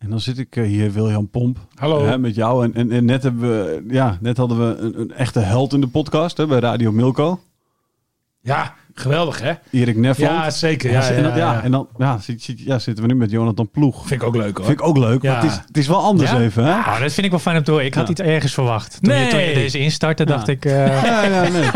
en dan zit ik eh, hier, William Pomp. Hallo. Hè, met jou. En, en, en net, hebben we, ja, net hadden we een, een echte held in de podcast hè, bij Radio Milko. Ja, geweldig hè? Erik Neffland. Ja, zeker. Ja, en, dan, ja, ja. en dan ja, zit, zit- ja, zitten we nu met Jonathan Ploeg. Vind ik ook leuk hoor. Vind ik ook leuk, Ja. maar het is, het is wel anders Ja? even, hè? Ah, dat vind ik wel fijn om te horen. Ik had Ja. iets ergens verwacht. Toen, je, Nee. toen je deze instartte, dacht ik... eh, Ja, ja, nee.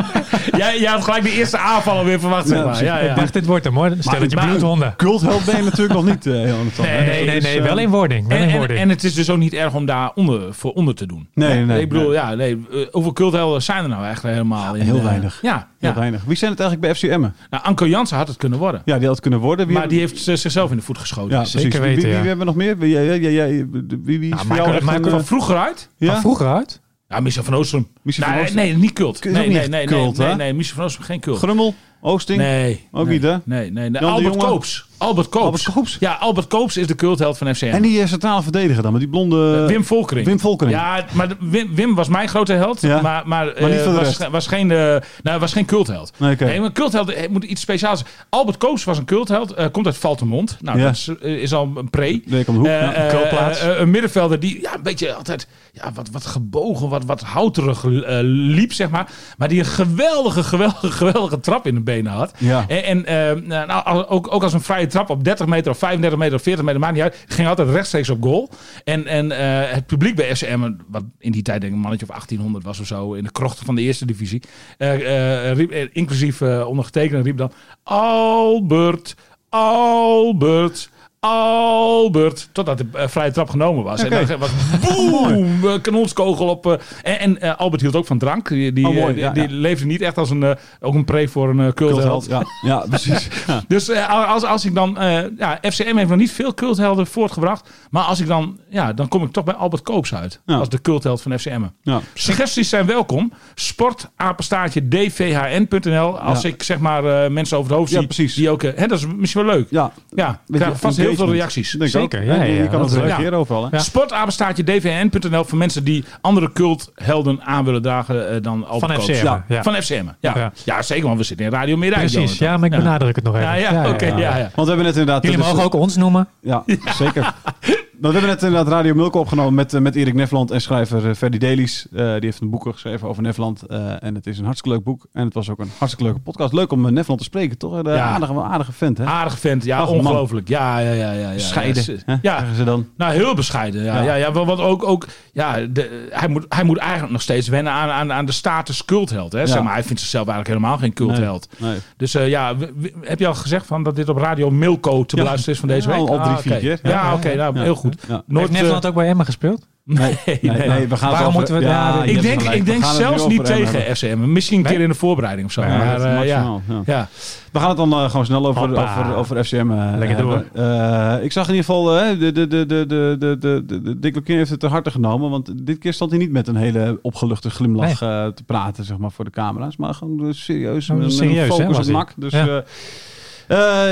Jij, jij had gelijk de eerste aanval alweer verwacht, zeg Ja, maar. Ja, Ik ja. dacht, dit wordt hem hoor. Stelletje maar- bloedhonden. Cultheld ben je natuurlijk nog niet, eh, Jonathan. hè? Nee, nee, Dus, nee. eh, Wel in wording. Wel En, in en, wording. en het is dus ook niet erg om daar onder, voor onder te doen. Nee, nee, Ik bedoel, nee. ja, nee. Hoeveel culthelden zijn er nou eigenlijk helemaal? heel weinig. Ja, Heel ja. weinig. Wie zijn het eigenlijk bij FC Emmen? Nou, Anko Jansen had het kunnen worden. Ja, die had het kunnen worden. Wie maar die heeft eh, zichzelf in de voet geschoten. Ja, zeker Wie- wie, weten, wie, ja. hebben we nog meer? Wie, jij, jij, jij, wie, wie is Nou, Michael- echt een, Michael- eh, Van vroeger uit? ja? Van vroeger uit? Ja, Michel van Oostrum. Michel van nee, Oostrum. nee, niet ook Nee, nee, nee, cult, nee, nee, nee, Michel van Oostrum geen cult. Grummel? Oosting? Nee. Ook nee, niet, hè? Nee, nee. nee. de Albert? Koops. Albert Koops. Albert Koops? Ja, Albert Koops is de cultheld van FCM. En die eh, centrale verdediger dan, met die blonde... Wim Volkering. Wim Volkering. Ja, maar Wim, Wim was mijn grote held. Ja. Maar, maar, Maar niet eh, was, was, geen, eh, nou, was geen cultheld. Nee, oké. Nee, maar een cultheld moet iets speciaals zijn. Albert Koops was een cultheld. komt uit Valtemont. Nou, Ja. dat is, is al een pre. Nee, om de hoek. Ja. een middenvelder die ja, een beetje altijd ja, wat, wat gebogen, wat, wat houterig liep, zeg maar. Maar die een geweldige, geweldige, geweldige trap in de benen had. Ja. En, en nou, ook, ook als een vrije trap op 30 meter of 35 meter of 40 meter, maakt niet uit. Ging altijd rechtstreeks op goal. En, en eh, het publiek bij FCM, wat in die tijd denk ik een mannetje of 1800 was of zo, in de krochten van de eerste divisie. eh, eh, riep, inclusief ondergetekende riep dan Albert, Albert. Albert, totdat de eh, vrije trap genomen was. En dan was boem, kanonskogel op. eh, en en eh, Albert hield ook van drank. Die, die, Oh, mooi, die, ja, die ja. leefde niet echt als een, ook een pre voor een cultheld. Ja. ja, precies. Dus als, als ik dan... ja, FCM heeft nog niet veel culthelden voortgebracht. Maar als ik dan... Ja, dan kom ik toch bij Albert Koops uit. Als de cultheld van FCM. Ja. Suggesties zijn welkom. Sportapenstaartje dvhn.nl. Als ik zeg maar mensen over het hoofd Ja, zie. precies. Die ook... hè, dat is misschien wel leuk. Ja, Ja, vast heel veel engagement. reacties. Denk Zeker, ook. ja, je kan leuk. reageren overal, hè? Sportapenstaartje dvn.nl voor mensen die andere culthelden aan willen dragen eh, dan Albert Van. FCM. Ja. Ja. Van FCM. Ja. Ja. Zeker, want we zitten in Radio Meerdijk. Precies, ja, maar ik benadruk het nog even. Ja, ja, oké, ja, ja. Want we hebben net inderdaad... Jullie mogen ook ons noemen. Ja, zeker. Nou, we hebben net inderdaad Radio Milko opgenomen met, eh, met Erik Nefland en schrijver eh, Ferdy Dailies. Eh, die heeft een boek geschreven over Nefland. en het is een hartstikke leuk boek. En het was ook een hartstikke leuke podcast. Leuk om Nefland te spreken, toch? Een Ja. aardige, aardige vent, hè? Aardige vent, ja, Ach, ongelooflijk. Ja, ja, ja, ja, ja. Bescheiden, Ja, ze dan. nou heel bescheiden. Ja, Ja. ja. Want ook, ook ja, de, hij, moet, hij moet eigenlijk nog steeds wennen aan, aan, aan de status cultheld. Hè? Zeg maar, hij vindt zichzelf eigenlijk helemaal geen cultheld. Nee. Dus ja, heb je al gezegd van dat dit op Radio Milko te beluisteren is van deze week? al drie, Ah, vier keer. Ja, oké, nou, heel goed. Ja. Nooit, Heeft Nederland eh, ook bij Emma gespeeld? nee, Nee, nee. nee, we gaan het Waarom over- moeten we- ja, je ik denk, ik denk zelfs niet tegen. FCM. Misschien een keer in de voorbereiding of zo. Ja, maar eh, maximaal, ja. ja. Ja. We gaan het dan eh, gewoon snel over, Hoppa. over, over FCM eh, Lekker. Eh, ik zag in ieder geval, de, de, de, de, de, de, de, de, de Dick Lukien heeft het ter harte genomen. Want dit keer stond hij niet met een hele opgeluchte glimlach eh, te praten zeg maar, voor de camera's. Maar gewoon serieus, Oh, met, serieus, een hè, focus was op nak. Dus, Ja.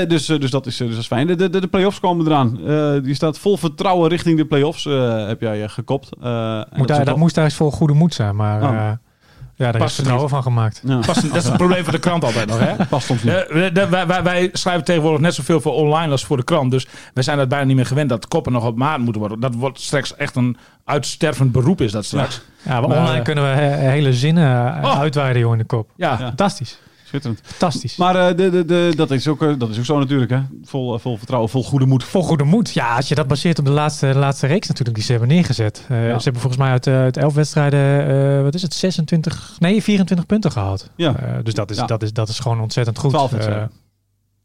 Dus, eh, dus, dat is, eh, dus dat is fijn. De, de, de play-offs komen eraan. Eh, die staat vol vertrouwen richting de play-offs, eh, heb jij eh, gekopt. Eh, Moet daar, dat moest juist vol goede moed zijn. Maar Oh. eh, ja, daar Past is vertrouwen van gemaakt. Ja, Past- dat is het probleem van de krant altijd nog, hè? past niet. Eh, wij, wij, wij schrijven tegenwoordig net zoveel voor online als voor de krant. Dus wij zijn dat bijna niet meer gewend dat koppen nog op maat moeten worden. Dat wordt straks echt een uitstervend beroep is dat straks. Ja, maar Maar, online eh, kunnen we he- hele zinnen Oh. uitweiden joh, in de kop. Ja, Ja. Fantastisch. Schitterend. Fantastisch. Maar eh, de, de, de, dat, is ook, eh, dat is ook zo natuurlijk, hè? Vol, eh, vol vertrouwen, vol goede moed. Vol goede moed. Ja, als je dat baseert op de laatste, de laatste reeks natuurlijk die ze hebben neergezet. Ja. Ze hebben volgens mij uit, uit 11 wedstrijden, wat is het, 26, nee 24 punten gehaald. Ja. Dus dat is, Ja. dat, is, dat is gewoon ontzettend goed. 12 wedstrijden.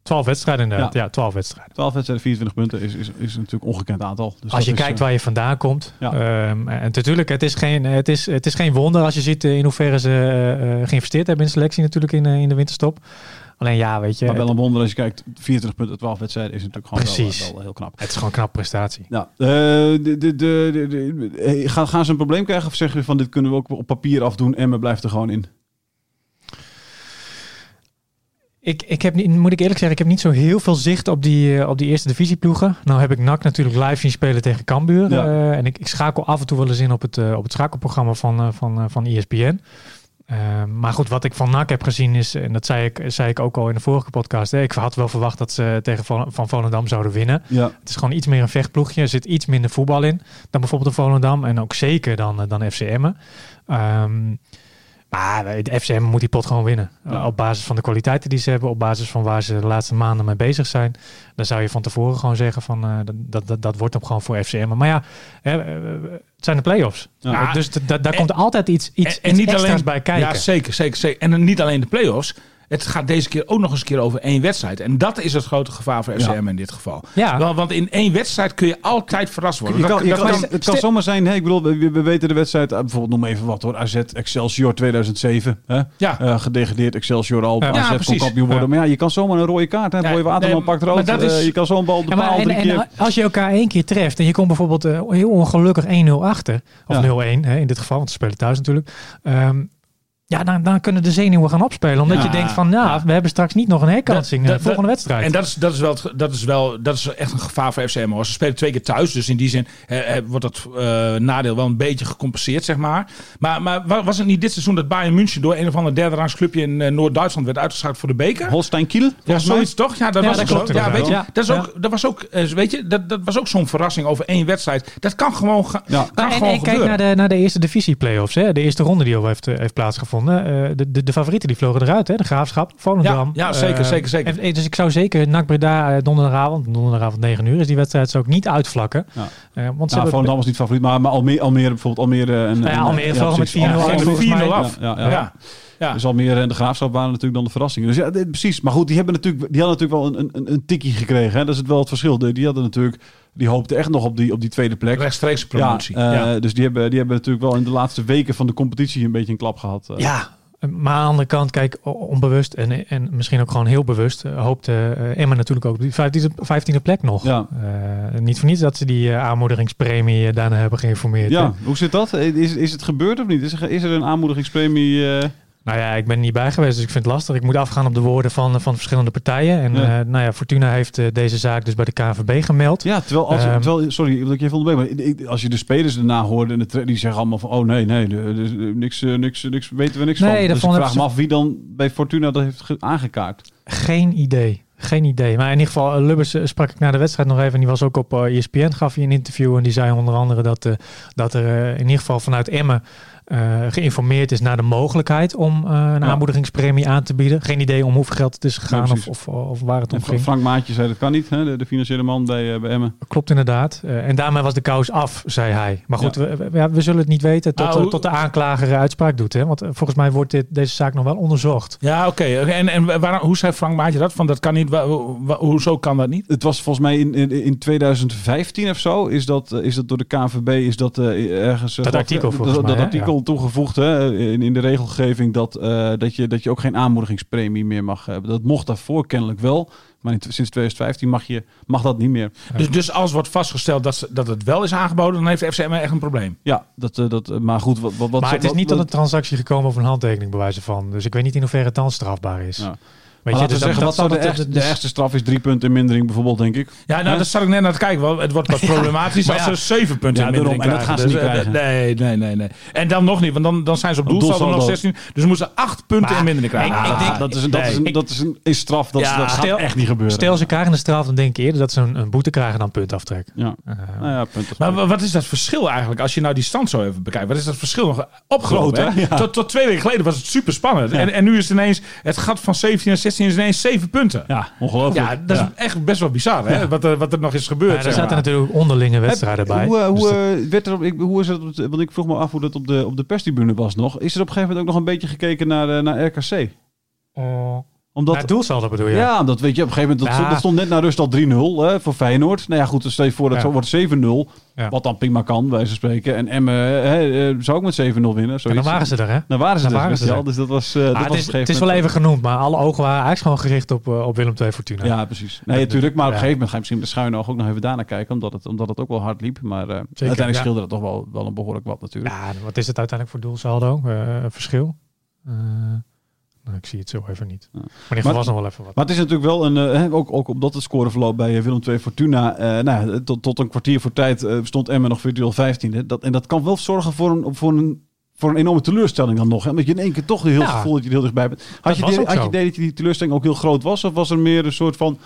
Eh, 12 wedstrijden inderdaad. Ja, 12 wedstrijden. 12 wedstrijden, 24 punten is, is, is natuurlijk een ongekend aantal. Dus Als je is, kijkt eh, waar je vandaan komt. Ja. Ehm, en natuurlijk, het is, geen, het, is, het is geen wonder als je ziet eh, in hoeverre ze eh, geïnvesteerd hebben in selectie natuurlijk in, in de winterstop. Alleen ja, weet je, Maar wel een wonder als je kijkt, 24 punten, 12 wedstrijden is natuurlijk gewoon wel, Precies. wel, heel knap. het is gewoon een knap prestatie. Ja, de, de, de, gaan, gaan ze een probleem krijgen of zeggen ze van dit kunnen we ook op papier afdoen en we blijven er gewoon in? Ik, ik heb niet, moet ik eerlijk zeggen, ik heb niet zo heel veel zicht op die, eh, op die eerste divisieploegen. Nou heb ik NAC natuurlijk live zien spelen tegen Cambuur. Ja. eh, en ik, ik schakel af en toe wel eens in op het, eh, op het schakelprogramma van, van, van ESPN. Maar goed, wat ik van NAC heb gezien is, en dat zei ik, zei ik ook al in de vorige podcast. Hè, ik had wel verwacht dat ze tegen Vol- Van Volendam zouden winnen. Ja, Het is gewoon iets meer een vechtploegje. Er zit iets minder voetbal in dan bijvoorbeeld de Volendam. En ook zeker dan, dan FCM. Ehm maar de FCM moet die pot gewoon winnen. Ja. Op basis van de kwaliteiten die ze hebben. Op basis van waar ze de laatste maanden mee bezig zijn. Dan zou je van tevoren gewoon zeggen van eh, dat, dat, dat, wordt hem gewoon voor FCM. Maar ja, eh, het zijn de play-offs. Ja. Uh, dus daar komt altijd iets, iets, en, niet alleen bij kijken. Ja, zeker, zeker, zeker. En niet alleen de play-offs. Het gaat deze keer ook nog eens een keer over één wedstrijd. En dat is het grote gevaar voor FCM in dit geval. Ja. Wel, want in één wedstrijd kun je altijd verrast worden. Je Dat- kan, je dat kan- kan- het kan zomaar zijn, ik bedoel, we, we weten de wedstrijd, eh, bijvoorbeeld noem even wat hoor, AZ Excelsior 2007. Hè? Ja. Eh, gedegradeerd Excelsior al, Ja. AZ kon kampioen worden. Maar ja, je kan zomaar een rode kaart, Ja, Boy Waterman nee, pakt rood, dat is- eh, je kan zo'n bal op de paal en, drie en keer. als je elkaar één keer treft en je komt bijvoorbeeld heel ongelukkig 1-0 achter, of Ja. 0-1 hè, in dit geval, want ze spelen thuis natuurlijk. Ehm, ja, dan, dan kunnen de zenuwen gaan opspelen. Omdat Ja. je denkt van, ja, we hebben straks niet nog een herkansing Dat- eh, dat- volgende wedstrijd. En dat is, dat, is wel, dat, is wel, dat is echt een gevaar voor FCM. Ze spelen twee keer thuis, dus in die zin eh, eh, wordt dat nadeel wel een beetje gecompenseerd, zeg maar. Maar, maar wa- was het niet dit seizoen dat Bayern München door een of ander derde rangs clubje in Noord-Duitsland werd uitgeschakeld voor de beker? Holstein Kiel, Ja, zoiets toch? Ja, dat Ja, was dat ook Ja, weet je, dat, is Ja. ook, dat was ook, weet je, dat, dat was ook zo'n verrassing over één wedstrijd. Dat kan gewoon, ga- Ja. kan en, gewoon en kijk gebeuren. naar de, naar de eerste divisie playoffs. Hè. De eerste ronde die al heeft, heeft plaatsgevonden. Eh, de, de, de favorieten die vlogen eruit. Hè. De Graafschap, Volendam. Ja, ja, zeker, Eh, zeker, zeker. en- en dus ik zou zeker NAC Breda eh, donderdagavond, donderdagavond 9 uur is die wedstrijd, zou ik niet uitvlakken. Ja. Want ze Nou, hebben- Volendam was niet favoriet, maar, maar Almere, Almere bijvoorbeeld, Almere en... Ja, en- Almere vlogen met precies. 4-0 Ja, af, Ging volgens er 4-0 mij. af. Ja, ja. Dus Almere en de Graafschap waren natuurlijk dan de verrassingen. Dus ja, dit- precies. Maar goed, die, hebben natuurlijk, die hadden natuurlijk wel een, een, een tikkie gekregen. Hè? Dat is het wel het verschil. Die die hadden natuurlijk, die hoopten echt nog op die, op die tweede plek. Rechtstreeks promotie. Ja, eh, Ja. Dus die hebben, die hebben natuurlijk wel in de laatste weken van de competitie een beetje een klap gehad. eh. Ja, maar aan de andere kant, kijk, onbewust en, en misschien ook gewoon heel bewust, eh, hoopte eh, Emma natuurlijk ook op die 15e, 15e plek nog. Ja. Eh, niet voor niets dat ze die eh, aanmoedigingspremie eh, daarna hebben geïnformeerd. Ja, hè. hoe zit dat? Is, is het gebeurd of niet? Is er, is er een aanmoedigingspremie? eh? Nou ja, ik ben er niet bij geweest, dus ik vind het lastig. Ik moet afgaan op de woorden van, van verschillende partijen. En Ja. eh, nou ja, Fortuna heeft eh, deze zaak dus bij de KNVB gemeld. Ja, terwijl, als, Ehm. terwijl sorry dat ik je even onderbreek, maar ik- als je de spelers daarna hoorde en de die zeggen allemaal van, oh nee, nee, de- de- de- niks, eh, niks, niks, weten we niks Nee, van. Dus ik vraag me af wie dan bij Fortuna dat heeft ge- aangekaart. Geen idee. Geen idee. Maar in ieder geval, eh, Lubbers eh, sprak ik na de wedstrijd nog even. En die was ook op eh, ESPN, gaf hij een interview. En die zei onder andere dat, eh, dat er eh, in ieder geval vanuit Emmen eh, geïnformeerd is naar de mogelijkheid om eh, een Ja. aanmoedigingspremie aan te bieden. Geen idee om hoeveel geld het is gegaan Ja, of, of, of waar het om En ging. Frank Maatje zei dat kan niet, hè? De, de financiële man bij, eh, bij Emmen. Klopt inderdaad. Eh, en daarmee was de kous af, zei hij. Maar goed, we, we, zullen het niet weten tot, hoe- tot de aanklager uitspraak doet. Hè? Want volgens mij wordt dit, deze zaak nog wel onderzocht. Ja, oké. En, en waar, hoe zei Frank Maatje dat? Van dat kan niet. Hoezo kan dat niet? Het was volgens mij in, in, in 2015 of zo, is dat, is dat door de KNVB, is dat ergens... Dat artikel volgens dat, mij, dat artikel toegevoegd hè, in, in de regelgeving dat, eh, dat, je, dat je ook geen aanmoedigingspremie meer mag hebben. Dat mocht daarvoor kennelijk wel, maar in, sinds 2015 mag, je, mag dat niet meer. Dus, dus als wordt vastgesteld dat, ze- dat het wel is aangeboden, dan heeft de FCM echt een probleem. Ja, dat, eh, dat, eh, maar goed, wat, wat, maar het is wat- niet tot een transactie gekomen of een handtekening bij wijze van. Dus ik weet niet in hoeverre het dan strafbaar is. Ja. Weet je, dus dat- zeggen, wat dat zou de, zal echt, het- de echtste straf is drie punten in mindering bijvoorbeeld, denk ik. Ja, nou, daar zat ik net naar te kijken. Want het wordt wat problematisch als ze zeven punten in mindering daarom. En dat gaan ze niet Dus, eh, krijgen. Nee, nee, nee, nee. En dan nog niet, want dan, dan zijn ze op Op doelsaldo nog doelsaldo. 16. Dus moeten ze acht punten in mindering krijgen. dat is een, dat is een, dat is een, straf. Dat, dat gaat stel- echt niet gebeuren. Stel ze krijgen een straf, dan denk ik eerder dat ze een, een boete krijgen dan puntaftrek. ja. Eh, Nou. Maar wa- wat is dat verschil eigenlijk als je nou die stand zo even bekijkt? Wat is dat verschil nog opgelopen? Tot, twee weken geleden was het super spannend. En, en nu is het ineens, het gat van 17 naar 16 is ineens 7 punten. Ja, ongelooflijk. Ja, dat is Ja. echt best wel bizar, hè? Wat, er, wat er nog is gebeurd. ja, er zaten natuurlijk onderlinge wedstrijden Heb- bij. Hoe, eh, Dus hoe, dat- eh, werd er op, ik, hoe is het- Want ik vroeg me af hoe dat op de, op de perstribune was nog. Is er op een gegeven moment ook nog een beetje gekeken naar, eh, naar RKC? Omdat, naar het doelsaldo bedoel je? ja, omdat weet je, op een gegeven moment, dat, Ja. stond, dat stond net naar rust al 3-0 hè, voor Feyenoord. Nou ja, goed, dan stel je voor dat Ja. het wordt 7-0. Ja. Wat dan prima kan, bij ze spreken. En Emmen hè, eh, zou ook met 7-0 winnen. En Zoiets. dan waren ze er, hè? Dan waren ze Dan er, waren ze er. Dus dat was, dat Ah, was het, is, het is wel even genoemd, maar alle ogen waren eigenlijk gewoon gericht op, eh, op Willem II Fortuna. Ja, precies. Nee, natuurlijk. Maar op een gegeven moment ga je misschien met schuine oog ook nog even daarna kijken. Omdat het, omdat het ook wel hard liep. Maar eh, uiteindelijk scheelde dat toch wel, wel een behoorlijk wat natuurlijk. Ja, wat is het uiteindelijk voor doelsaldo? Verschil? Nou, ik zie het zo even niet. Maar in ieder geval Maar- was nog wel even wat. Maar het is natuurlijk wel een, hè, ook, ook omdat het scoreverloop bij eh, Willem II Fortuna, eh, nou, tot, tot een kwartier voor tijd stond Emmen nog virtueel 15e. Dat, en dat kan wel zorgen voor een, voor een, voor een enorme teleurstelling dan nog. Hè? Omdat je in één keer toch heel Ja. gevoel dat je heel dichtbij bent. Had je, had je idee dat je die teleurstelling ook heel groot was? Of was er meer een soort van...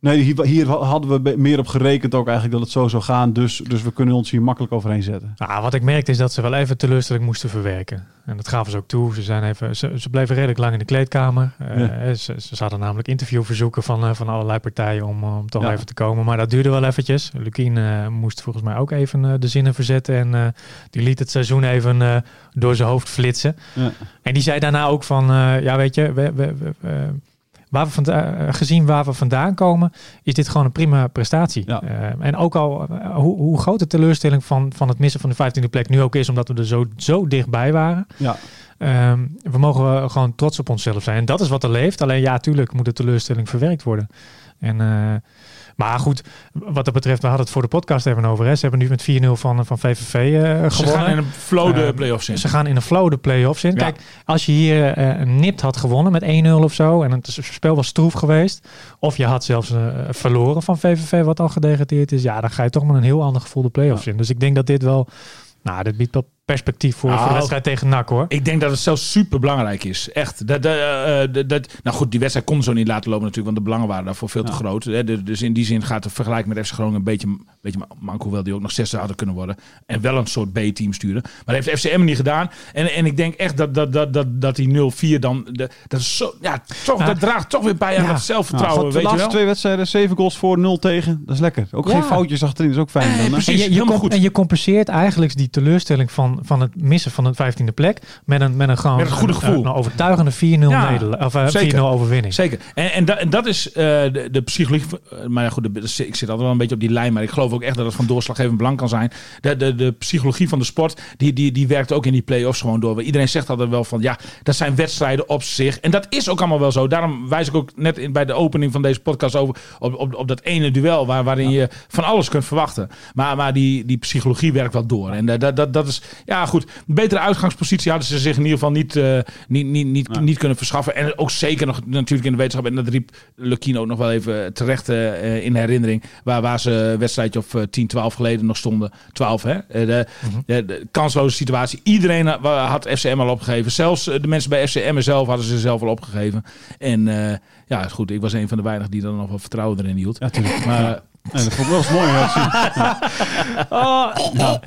Nee, hier, hier hadden we meer op gerekend ook eigenlijk dat het zo zou gaan. Dus, dus we kunnen ons hier makkelijk overheen zetten. Nou, wat ik merkte is dat ze wel even teleurstelling moesten verwerken. En dat gaven ze ook toe. Ze, zijn even, ze, ze bleven redelijk lang in de kleedkamer. Eh, Ja. ze, ze hadden namelijk interviewverzoeken van, eh, van allerlei partijen om, eh, om toch Ja. even te komen. Maar dat duurde wel eventjes. Lukien eh, moest volgens mij ook even eh, de zinnen verzetten. En eh, die liet het seizoen even eh, door zijn hoofd flitsen. Ja. En die zei daarna ook van, eh, ja weet je, we, we, we, eh, waar we vanda- eh, gezien waar we vandaan komen, is dit gewoon een prima prestatie. Ja. Eh, en ook al eh, hoe, hoe groot de teleurstelling van, van het missen van de 15e plek nu ook is, omdat we er zo, zo dichtbij waren. Ja. Ehm, we mogen gewoon trots op onszelf zijn. En dat is wat er leeft. Alleen ja, tuurlijk moet de teleurstelling verwerkt worden. En, maar goed, wat dat betreft, we hadden het voor de podcast even over. Hè. Ze hebben nu met 4-0 van, van VVV eh, Ze gewonnen. gaan in een flow de Eh, play-offs in. Ze gaan in een flow de play-offs in. Ja. Kijk, als je hier eh, een nipt had gewonnen met 1-0 of zo... en het spel was stroef geweest... of je had zelfs eh, verloren van VVV wat al gedegradeerd is... ja, dan ga je toch met een heel ander gevoel de play-offs in. Dus ik denk dat dit wel... Nou, dit biedt wel perspectief voor, voor Nou, de wedstrijd tegen NAC, hoor. Ik denk dat het zelfs super belangrijk is. Echt. Dat, dat, eh, dat, dat- nou goed, die wedstrijd kon zo niet laten lopen natuurlijk, want de belangen waren daarvoor veel te Ja. groot. Hè. Dus- in die zin gaat de vergelijking met FC Groningen een beetje, een beetje mank, hoewel die ook nog zesde hadden kunnen worden. En wel een soort B-team sturen. Maar dat heeft FCM niet gedaan. En, en ik denk echt dat, dat, dat, dat, dat die 0-4 dan, de, dat is zo, ja, toch, Ja. dat draagt toch weer bij aan Ja. het zelfvertrouwen, Nou, de weet je laatste twee wedstrijden, zeven goals voor, nul tegen. Dat is lekker. Ook Ja. geen foutjes achterin, dat is ook fijn. Dan, hè? precies. En je, je, en je compenseert eigenlijk die teleurstelling van, van het missen van een 15e plek met een, met een gewoon Met een goede gevoel. een, een overtuigende 4-0 Ja, nederla- of eh, 4-0 zeker. overwinning. Zeker. En, en, dat, en dat is eh, de, de psychologie. eh, Maar ja, goed, de, de- ik zit altijd wel een beetje op die lijn. Maar ik geloof ook echt dat het van doorslaggevend belang kan zijn. De, de, de psychologie van de sport, die, die, die werkt ook in die play-offs gewoon door. Iedereen zegt altijd wel van ja, dat zijn wedstrijden op zich. En dat is ook allemaal wel zo. Daarom wijs ik ook net in, bij de opening van deze podcast over op, op, op dat ene duel waar, waarin je van alles kunt verwachten. Maar, maar die, die psychologie werkt wel door. En dat, dat, dat is, ja goed, een betere uitgangspositie hadden ze zich in ieder geval niet, eh, niet, niet, niet, Ja. niet kunnen verschaffen. En ook zeker nog natuurlijk in de wetenschap. En dat riep Lukien ook nog wel even terecht eh, in herinnering. Waar, waar ze een wedstrijdje of eh, 10, 12 geleden nog stonden. 12 hè. Eh, De, de, de kansloze situatie. Iedereen ha- had FCM al opgegeven. Zelfs eh, de mensen bij FCM zelf hadden ze zelf al opgegeven. En eh, ja, goed. Ik was een van de weinigen die er nog wel vertrouwen erin hield. Ja. Maar Nee, dat vond ik wel eens mooi. Ja.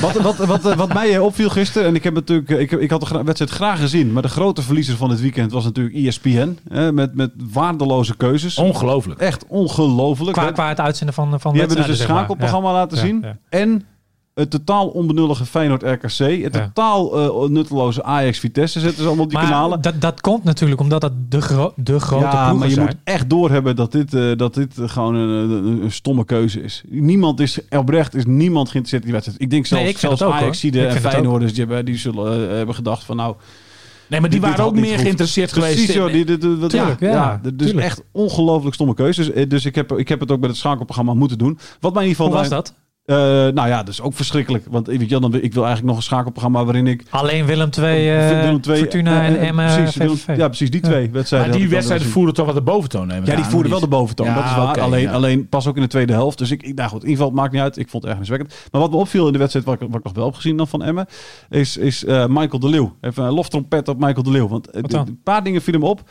Wat, wat, wat, wat mij eh, opviel gisteren, en ik heb natuurlijk, eh, ik, ik had de wedstrijd graag gezien, maar de grote verliezer van dit weekend was natuurlijk ESPN. Hè, met, met waardeloze keuzes. ongelooflijk. Echt ongelooflijk. Qua, qua het uitzenden van, van Die hebben dus een schakelprogramma laten Ja, zien. ja. En het totaal onbenullige Feyenoord RKC. Het Ja. totaal eh, nutteloze Ajax Vitesse zetten ze allemaal op die Maar kanalen. dat, dat komt natuurlijk omdat dat de, gro de grote ja, ploegen maar je zijn. moet echt doorhebben dat dit, eh, dat dit gewoon een, een, een stomme keuze is. Niemand is, oprecht is niemand geïnteresseerd in die wedstrijd. Ik denk zelfs, Nee, ik zelfs Ajax en. Feyenoorders, die, hebben, die zullen eh, hebben gedacht van nou... Nee, maar die waren ook meer geïnteresseerd Precies, geweest. in- joh, die, die, die- dat- Tuurlijk, ja, ja, dus tuurlijk. echt ongelooflijk stomme keuzes. Dus ik heb, ik heb het ook met het schakelprogramma moeten doen. Wat mij in ieder Hoe geval was dat? Eh, nou ja, dat is ook verschrikkelijk. Want weet je, wel, dan, wil- ik wil eigenlijk nog een schakelprogramma waarin ik... Alleen Willem 2, Willem II, Fortuna eh, en eh, Emmen, precies, Willem- VVV. Ja, precies, die twee wedstrijden. Maar die ik wedstrijden wel voeren toch wat de boventoon nemen. Ja, die voerden wel de boventoon, Ja, dat is waar. alleen, ja. alleen pas ook in de tweede helft. Dus ik, ik nou goed, in ieder geval, het maakt niet uit. Ik vond het erg indrukwekkend. Maar wat me opviel in de wedstrijd, wat ik, wat ik nog wel heb gezien dan van Emmen, is, is eh, Michael de Leeuw. Even een loftrompet op Michael de Leeuw. Want eh, een paar dingen vielen me op.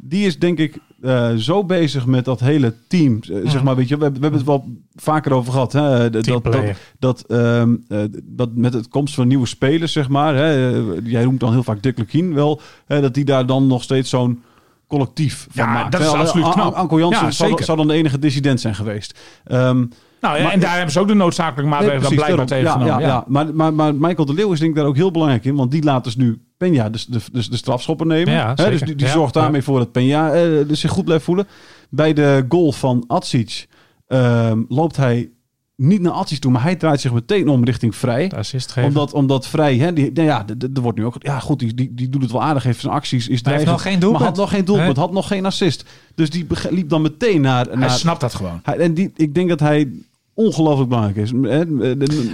Die is denk ik eh, zo bezig met dat hele team. Eh, Zeg maar, weet je, we, hebben- we hebben het wel vaker over gehad. Hè? Dat, dat, dat, ehm, eh, dat met het komst van nieuwe spelers, zeg maar. Hè, eh, jij noemt dan heel vaak Dick Lukien wel. Hè, dat die daar dan nog steeds zo'n collectief van Ja, maakt. dat is absoluut knap. Anko Jansen Ja, zou, dan de enige dissident zijn geweest. Ehm, Nou ja, Maar- en daar hebben ze ook de noodzakelijke maatregelen dan Nee, blijkbaar precies, tegen daarom. genomen. Ja, ja, Maar, maar, maar Michael de Leeuw is denk ik daar ook heel belangrijk in. Want die laat dus nu Peña dus de, de, de strafschoppen nemen. Ja, Hè, zeker. dus die, zorgt daarmee voor dat Peña eh, dus zich goed blijft voelen. Bij de goal van Atsic ehm, loopt hij niet naar Atsic toe. Maar hij draait zich meteen om richting Vrij. De assist geven. Omdat, omdat Vrij, hè, die, nou ja, d- d- er wordt nu ook... Ja goed, die, die, die doet het wel aardig. Heeft zijn acties, is Hij dreigend, nog geen doelpunt. Maar had nog geen doelpunt, had nog geen assist. Dus die beg- liep dan meteen naar... Hij naar snapt dat gewoon. hij, en die, ik denk dat hij ongelooflijk belangrijk is.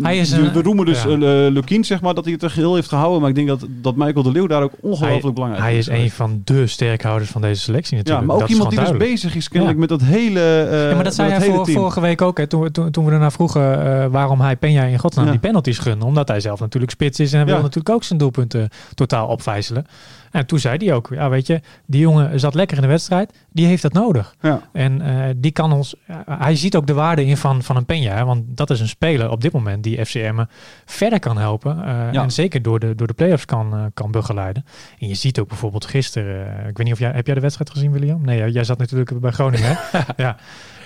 Hij is we- een- we roemen dus ja. eh, Lukien, zeg maar, dat hij het er geheel heeft gehouden. Maar ik denk dat, dat Michael de Leeuw daar ook ongelooflijk hij, belangrijk hij is een van de sterkhouders van deze selectie Ja, natuurlijk. maar ook dat iemand is die dus bezig is kennelijk Ja. met dat hele eh Ja, maar dat zei hij voor, vorige week ook. Hè, toen, we- toen, toen we daarna vroegen eh, waarom hij Peña in godsnaam Ja. die penalties gunde. Omdat hij zelf natuurlijk spits is en hij Ja. wil natuurlijk ook zijn doelpunten totaal opvijzelen. En toen zei hij ook, ja weet je, die jongen zat lekker in de wedstrijd. Die heeft dat nodig. Ja. En eh, die kan ons, ja, hij ziet ook de waarde in van, van een Peña. hè, Want dat is een speler op dit moment die FCM verder kan helpen. eh, Ja. En zeker door de, door de play-offs kan, eh, kan begeleiden. En je ziet ook bijvoorbeeld gisteren, eh, ik weet niet of jij, heb jij de wedstrijd gezien William? Nee, jij- jij zat natuurlijk bij Groningen hè? ja.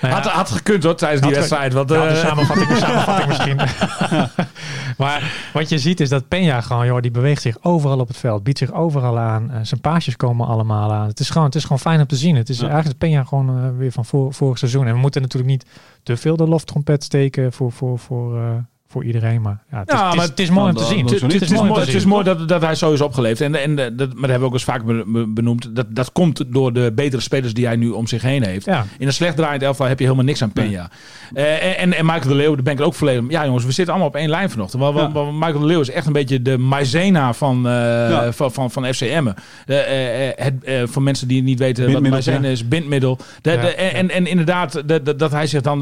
Nou ja, Had, had gekund hoor, tijdens die wedstrijd. Want, ja, de samenvatting, de samenvatting misschien. maar wat je ziet is dat Peña gewoon, joh, die beweegt zich overal op het veld, biedt zich overal aan. eh, zijn paasjes komen allemaal aan. Het is gewoon, het is gewoon fijn om te zien. Het is Ja. eigenlijk Peña gewoon eh, weer van vorig seizoen. En we moeten natuurlijk niet te veel de loftrompet steken voor, voor, voor, voor iedereen. Maar ja, het, is, Ja, het, is, maar het is mooi om te zien. Het, is mooi het is dat, dat hij zo is opgeleefd. En, en dat, maar dat hebben we ook eens vaak be- be- benoemd. Dat, dat komt door de betere spelers die hij nu om zich heen heeft. Ja. In een slecht draaiend elftal heb je helemaal niks aan Peña. Eh, en, en Michael de Leeuw, daar ben ik er ook volledig... Ja jongens, we zitten allemaal op één lijn vanochtend. Want, Ja. want Michael de Leeuw is echt een beetje de maizena van, eh, Ja. van, van, van FC Emmen. De, eh, het, voor mensen die niet weten wat maizena ja. is, bindmiddel. De, en, en, en inderdaad, de, de- dat hij zich dan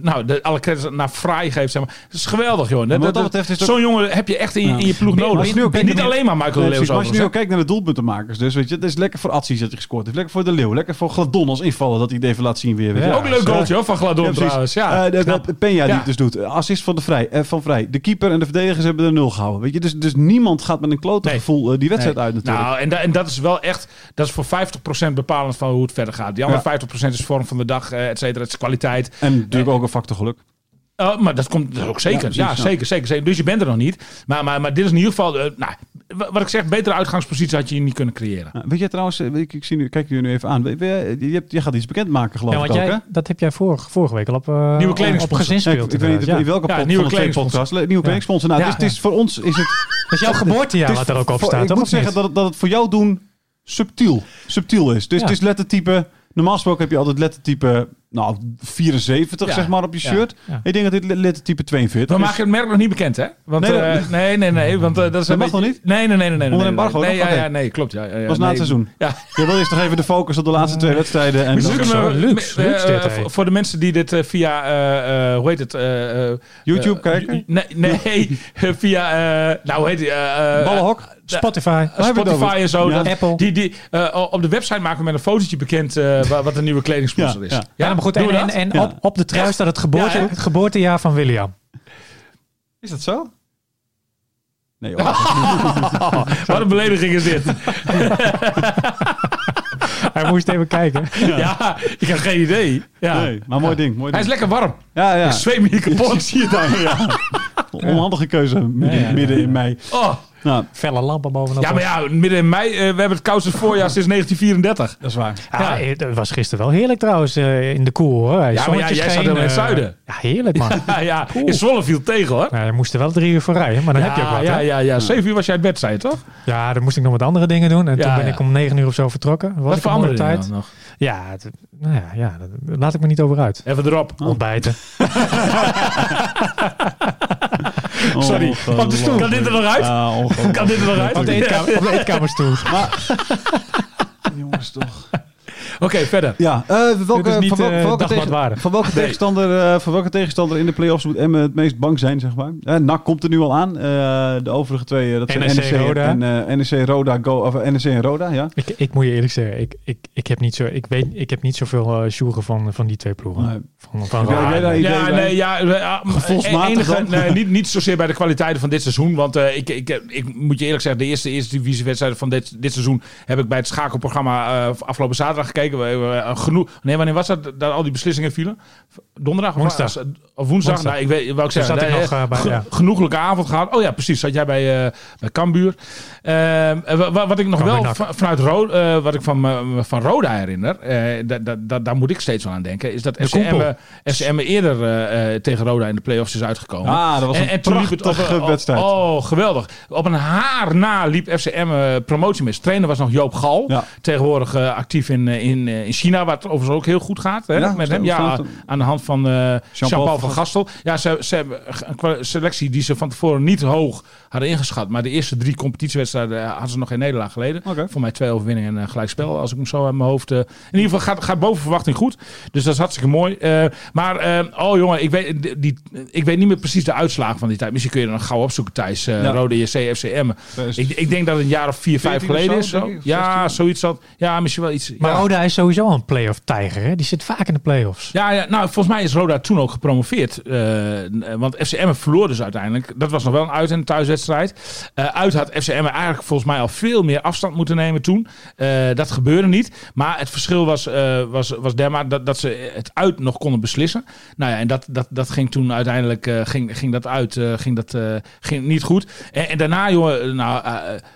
nou, de, alle credits naar Fraai geeft. Zeg maar. Dat is geweldig, joh. Dat, dat dat- betreft is Zo'n jongen heb je echt in, Ja. in je ploeg nodig. je niet alleen maar Michael de Leeuw. als je nu ook kijkt naar de doelpuntenmakers, dus weet je, het is lekker voor Atsic dat hij gescoord heeft. Lekker voor de Leeuw, lekker voor Gladon als invaller dat hij het even laat zien weer. weet. Ja. Ook een leuk goaltje hoor, van Gladon trouwens. Ja, Eh, Peña die het dus doet. Assist van, de vrij, eh, van Vrij. De keeper en de verdedigers hebben er nul gehouden. Weet je? Dus, dus niemand gaat met een klote gevoel eh, die wedstrijd uit natuurlijk. Nou, en, en dat is wel echt, dat is voor 50% bepalend van hoe het verder gaat. Die andere Ja. 50% is vorm van de dag, et cetera, het is kwaliteit. en natuurlijk ook een factor geluk. Oh, maar dat komt dat ook zeker. Ja, Ja, precies, ja. zeker, zeker, zeker. Dus je bent er nog niet. Maar, maar, maar dit is in ieder geval, eh, nou, wa- wat ik zeg, betere uitgangspositie had je niet kunnen creëren. Ja, weet je trouwens, eh, ik, ik zie nu, kijk je nu even aan. Je, hebt, je gaat iets bekendmaken geloof Ja, ik want ook, jij, hè? dat heb jij vorige, vorige week al op, eh Nieuwe op gezin Ja, ik, weet niet in welke Ja, pot nieuwe van de twee kledingsponsor. Nieuwe kledingsponsor. Nou, Ja. het, is, het is voor ons is het... Dat is jouw geboortejaar wat er ook op staat. Ik moet zeggen dat het, dat het voor jou doen subtiel, subtiel is. Dus het is lettertype... Normaal gesproken heb je altijd lettertype nou, 74 Ja. zeg maar op je shirt. Ja. Ik denk dat dit lettertype 42 We is. maken het merk nog niet bekend, hè? Want, Nee, nee, dat- nee, nee, nee, want eh, dat is Dat een mag beetje- nog niet? Nee, nee, nee, nee, nee. Onder nee, embargo nee, ja, nee, klopt. Ja, ja, ja, was na het seizoen. Ja, Je wil eerst nog even de focus op de laatste twee wedstrijden. En luxe, eh, luxe eh, hey. voor- de mensen die dit eh, via, eh, eh, hoe heet het? eh, eh, YouTube eh, kijken? Nee, nee via, eh, nou hoe heet die? eh, eh, Ballenhok? Spotify. het Spotify en zo. Ja. dat- Apple. Die, die, eh, op de website maken we met een fotootje bekend eh, wa- wat de nieuwe kledingsponsor Ja, is. ja. Ja, maar goed. En, en, dat? en Ja. op, op de trui staat het, geboorte, het geboortejaar van William. Is dat zo? Nee hoor. Wat een belediging is dit. Hij moest even kijken. ja. ik heb geen idee. Ja. Nee, maar mooi ding. Mooi Hij ding. is lekker warm. Ja, ja. Ik zweet me hier kapot. Zie je daar? Ja. Onhandige keuze midden, Ja, ja, ja, midden in mei. Oh, Nou, Felle lampen bovenop. Ja, maar ja, midden in mei, eh, we hebben het koudste voorjaar sinds 1934. dat is waar. Ja, het was gisteren wel heerlijk trouwens eh, in de koel hoor. Ja, maar ja, jij zat in het zuiden. Ja, heerlijk man. Ja, ja, in Zwolle viel tegen hoor. Nou, je moest er wel drie uur voor rijden, maar dan heb je ook ja, wat. ja, ja, ja, zeven uur was jij uit bed, zei je toch? Ja, dan moest ik nog wat andere dingen doen. En Ja, toen ben ja. ik om negen uur of zo vertrokken. Was Wat voor andere tijd. dan nog? Ja, het- nou ja, ja, dat laat ik me niet over uit. Even erop. Ontbijten. Sorry. Op de stoel. Kan dit er nog uit? Kan dit er nog uit? Op de, eetkamer, op de eetkamerstoel. Jongens, toch. Oké, verder. Ja, eh, welke, niet, van, eh, van welke tegen- van welke tegenstander, eh, van welke tegenstander in de play-offs moet Emmen het meest bang zijn, zeg maar? NAC komt er nu al aan. De overige twee, dat zijn NEC, NEC, Roda. en NEC, Roda, Go, of, NEC en Roda, ja. Ik, ik moet je eerlijk zeggen, ik, ik, ik, heb, niet zo, ik, weet, ik heb niet zoveel uh, sjoegen van, van die twee ploegen. Nee. Van, Ja, nee, ja, enige, dan? nee, niet, niet zozeer bij de kwaliteiten van dit seizoen. Want ik, ik, ik moet je eerlijk zeggen, de eerste, eerste divisiewedstrijden van dit, dit seizoen heb ik bij het schakelprogramma afgelopen zaterdag gekeken. We hebben eh, genoeg. Nee, wanneer was dat? Dat al die beslissingen vielen? Donderdag? of- Woensdag. Of woensdag? Woensdag. Nou, ik weet, wou ik zeggen. zat ik nee, nog, eh, bij- ge- ja. Genoeglijke avond gehad. Oh ja, precies. Zat jij bij, eh bij Cambuur. Ehm, eh, wa- wa- wat ik nog wel vanuit Ro eh, wat ik van, van Roda herinner, eh, da- da- da- daar moet ik steeds wel aan denken, is dat FCM, eh, FCM eerder eh, eh, tegen Roda in de play-offs is uitgekomen. Ah, dat was een op prachtige een- oh, wedstrijd. Oh, geweldig. Op een haar na liep FCM eh, promotie mis. Trainer was nog Joop Gal. Ja. Tegenwoordig eh, actief in, eh, in, eh, in China, wat overigens ook heel goed gaat. Hè, Ja, met hem. Ja, aan de hand van eh Jean-Paul van Gastel. Ja, ze, ze hebben een selectie die ze van tevoren niet hoog hadden ingeschat. Maar de eerste drie competitiewedstrijden eh, hadden ze nog geen nederlaag geleden. Voor mij twee overwinningen en een gelijkspel. Als ik hem zo in mijn hoofd... in ieder geval gaat, gaat boven verwachting goed. Dus dat is hartstikke mooi. Eh, maar, oh jongen, ik weet, die, ik weet niet meer precies de uitslagen van die tijd. Misschien kun je er nog gauw opzoeken, Thijs. Eh Ja. Rode JC, FCM. Ik, ik denk dat het een jaar of vier, vijf 14 of geleden zo, is. Zo. Ja, 16. zoiets. Dat, ja, misschien wel iets. Maar ja. Roda is sowieso een playoff tijger. Hè? Die zit vaak in de playoffs. Ja, ja, nou, volgens mij is Roda toen ook gepromoveerd. Eh, want FCM verloor dus uiteindelijk. Dat was nog wel een uit- en thuiswedstrijd. Eh, uit had FCM eigenlijk volgens mij al veel meer afstand moeten nemen toen. Eh, dat gebeurde niet. Maar het verschil was, was, was dermate dat, dat ze het uit nog konden beslissen. Nou ja, en dat, dat, dat ging toen uiteindelijk ging, ging dat uit. ging dat ging niet goed. En, en daarna, jongen, nou,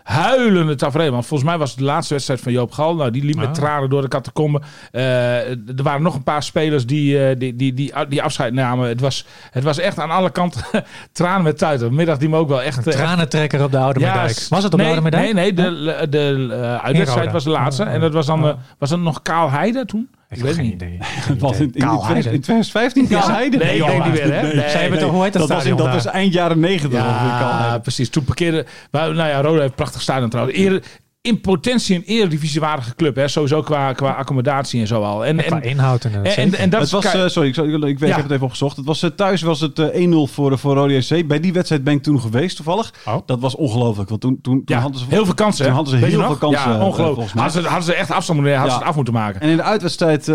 huilende tafereel. Want volgens mij was het de laatste wedstrijd van Joop Gal. Nou, die liep met Ah. tranen door de catacombe. Eh er waren nog een paar spelers die, eh, die, die, die, die afscheid namen. Het was, het was echt aan alle kanten tranen met tuiten. Vanmiddag die me ook wel echt... eh, Tranentrekker op de Oude ja, Meerdijk. Was het op nee, de Oude Nee, Meerdijk? nee, de, de, uitwedstrijd was de laatste. Oh, en dat was dan, oh. was dat nog Kaal Heide toen? Ik, Ik heb weet geen niet. idee. Geen Wat in, in, Kaal in 2015 Kaal Heide? Nee, ik denk niet meer, hè? Nee, Zij hebben nee. toch, hoe heet dat, Dat was, in, dat was eind jaren 90. ongeveer, Kaal Ja, precies. Toen parkeerde... Nou ja, Roda heeft een prachtig stadion trouwens. Eer, in potentie een eredivisiewaardige club. Hè? Sowieso qua, qua accommodatie en zo al. En, Qua en, inhoud en, en, dat het was, eh, sorry, ik, ik, ik, weet- Ja. ik heb het even opgezocht. Het was, eh, thuis was het eh, 1-0 voor, voor Rode JC. Bij die wedstrijd ben ik toen geweest, toevallig. Oh. Dat was ongelooflijk. Want toen, toen, toen ja, hadden ze... heel veel kansen. toen hadden ze heel veel kansen, Ja, eh, ongelooflijk. Hadden ze, hadden ze echt afstand moeten. Hadden ze het af moeten maken. En in de uitwedstrijd eh,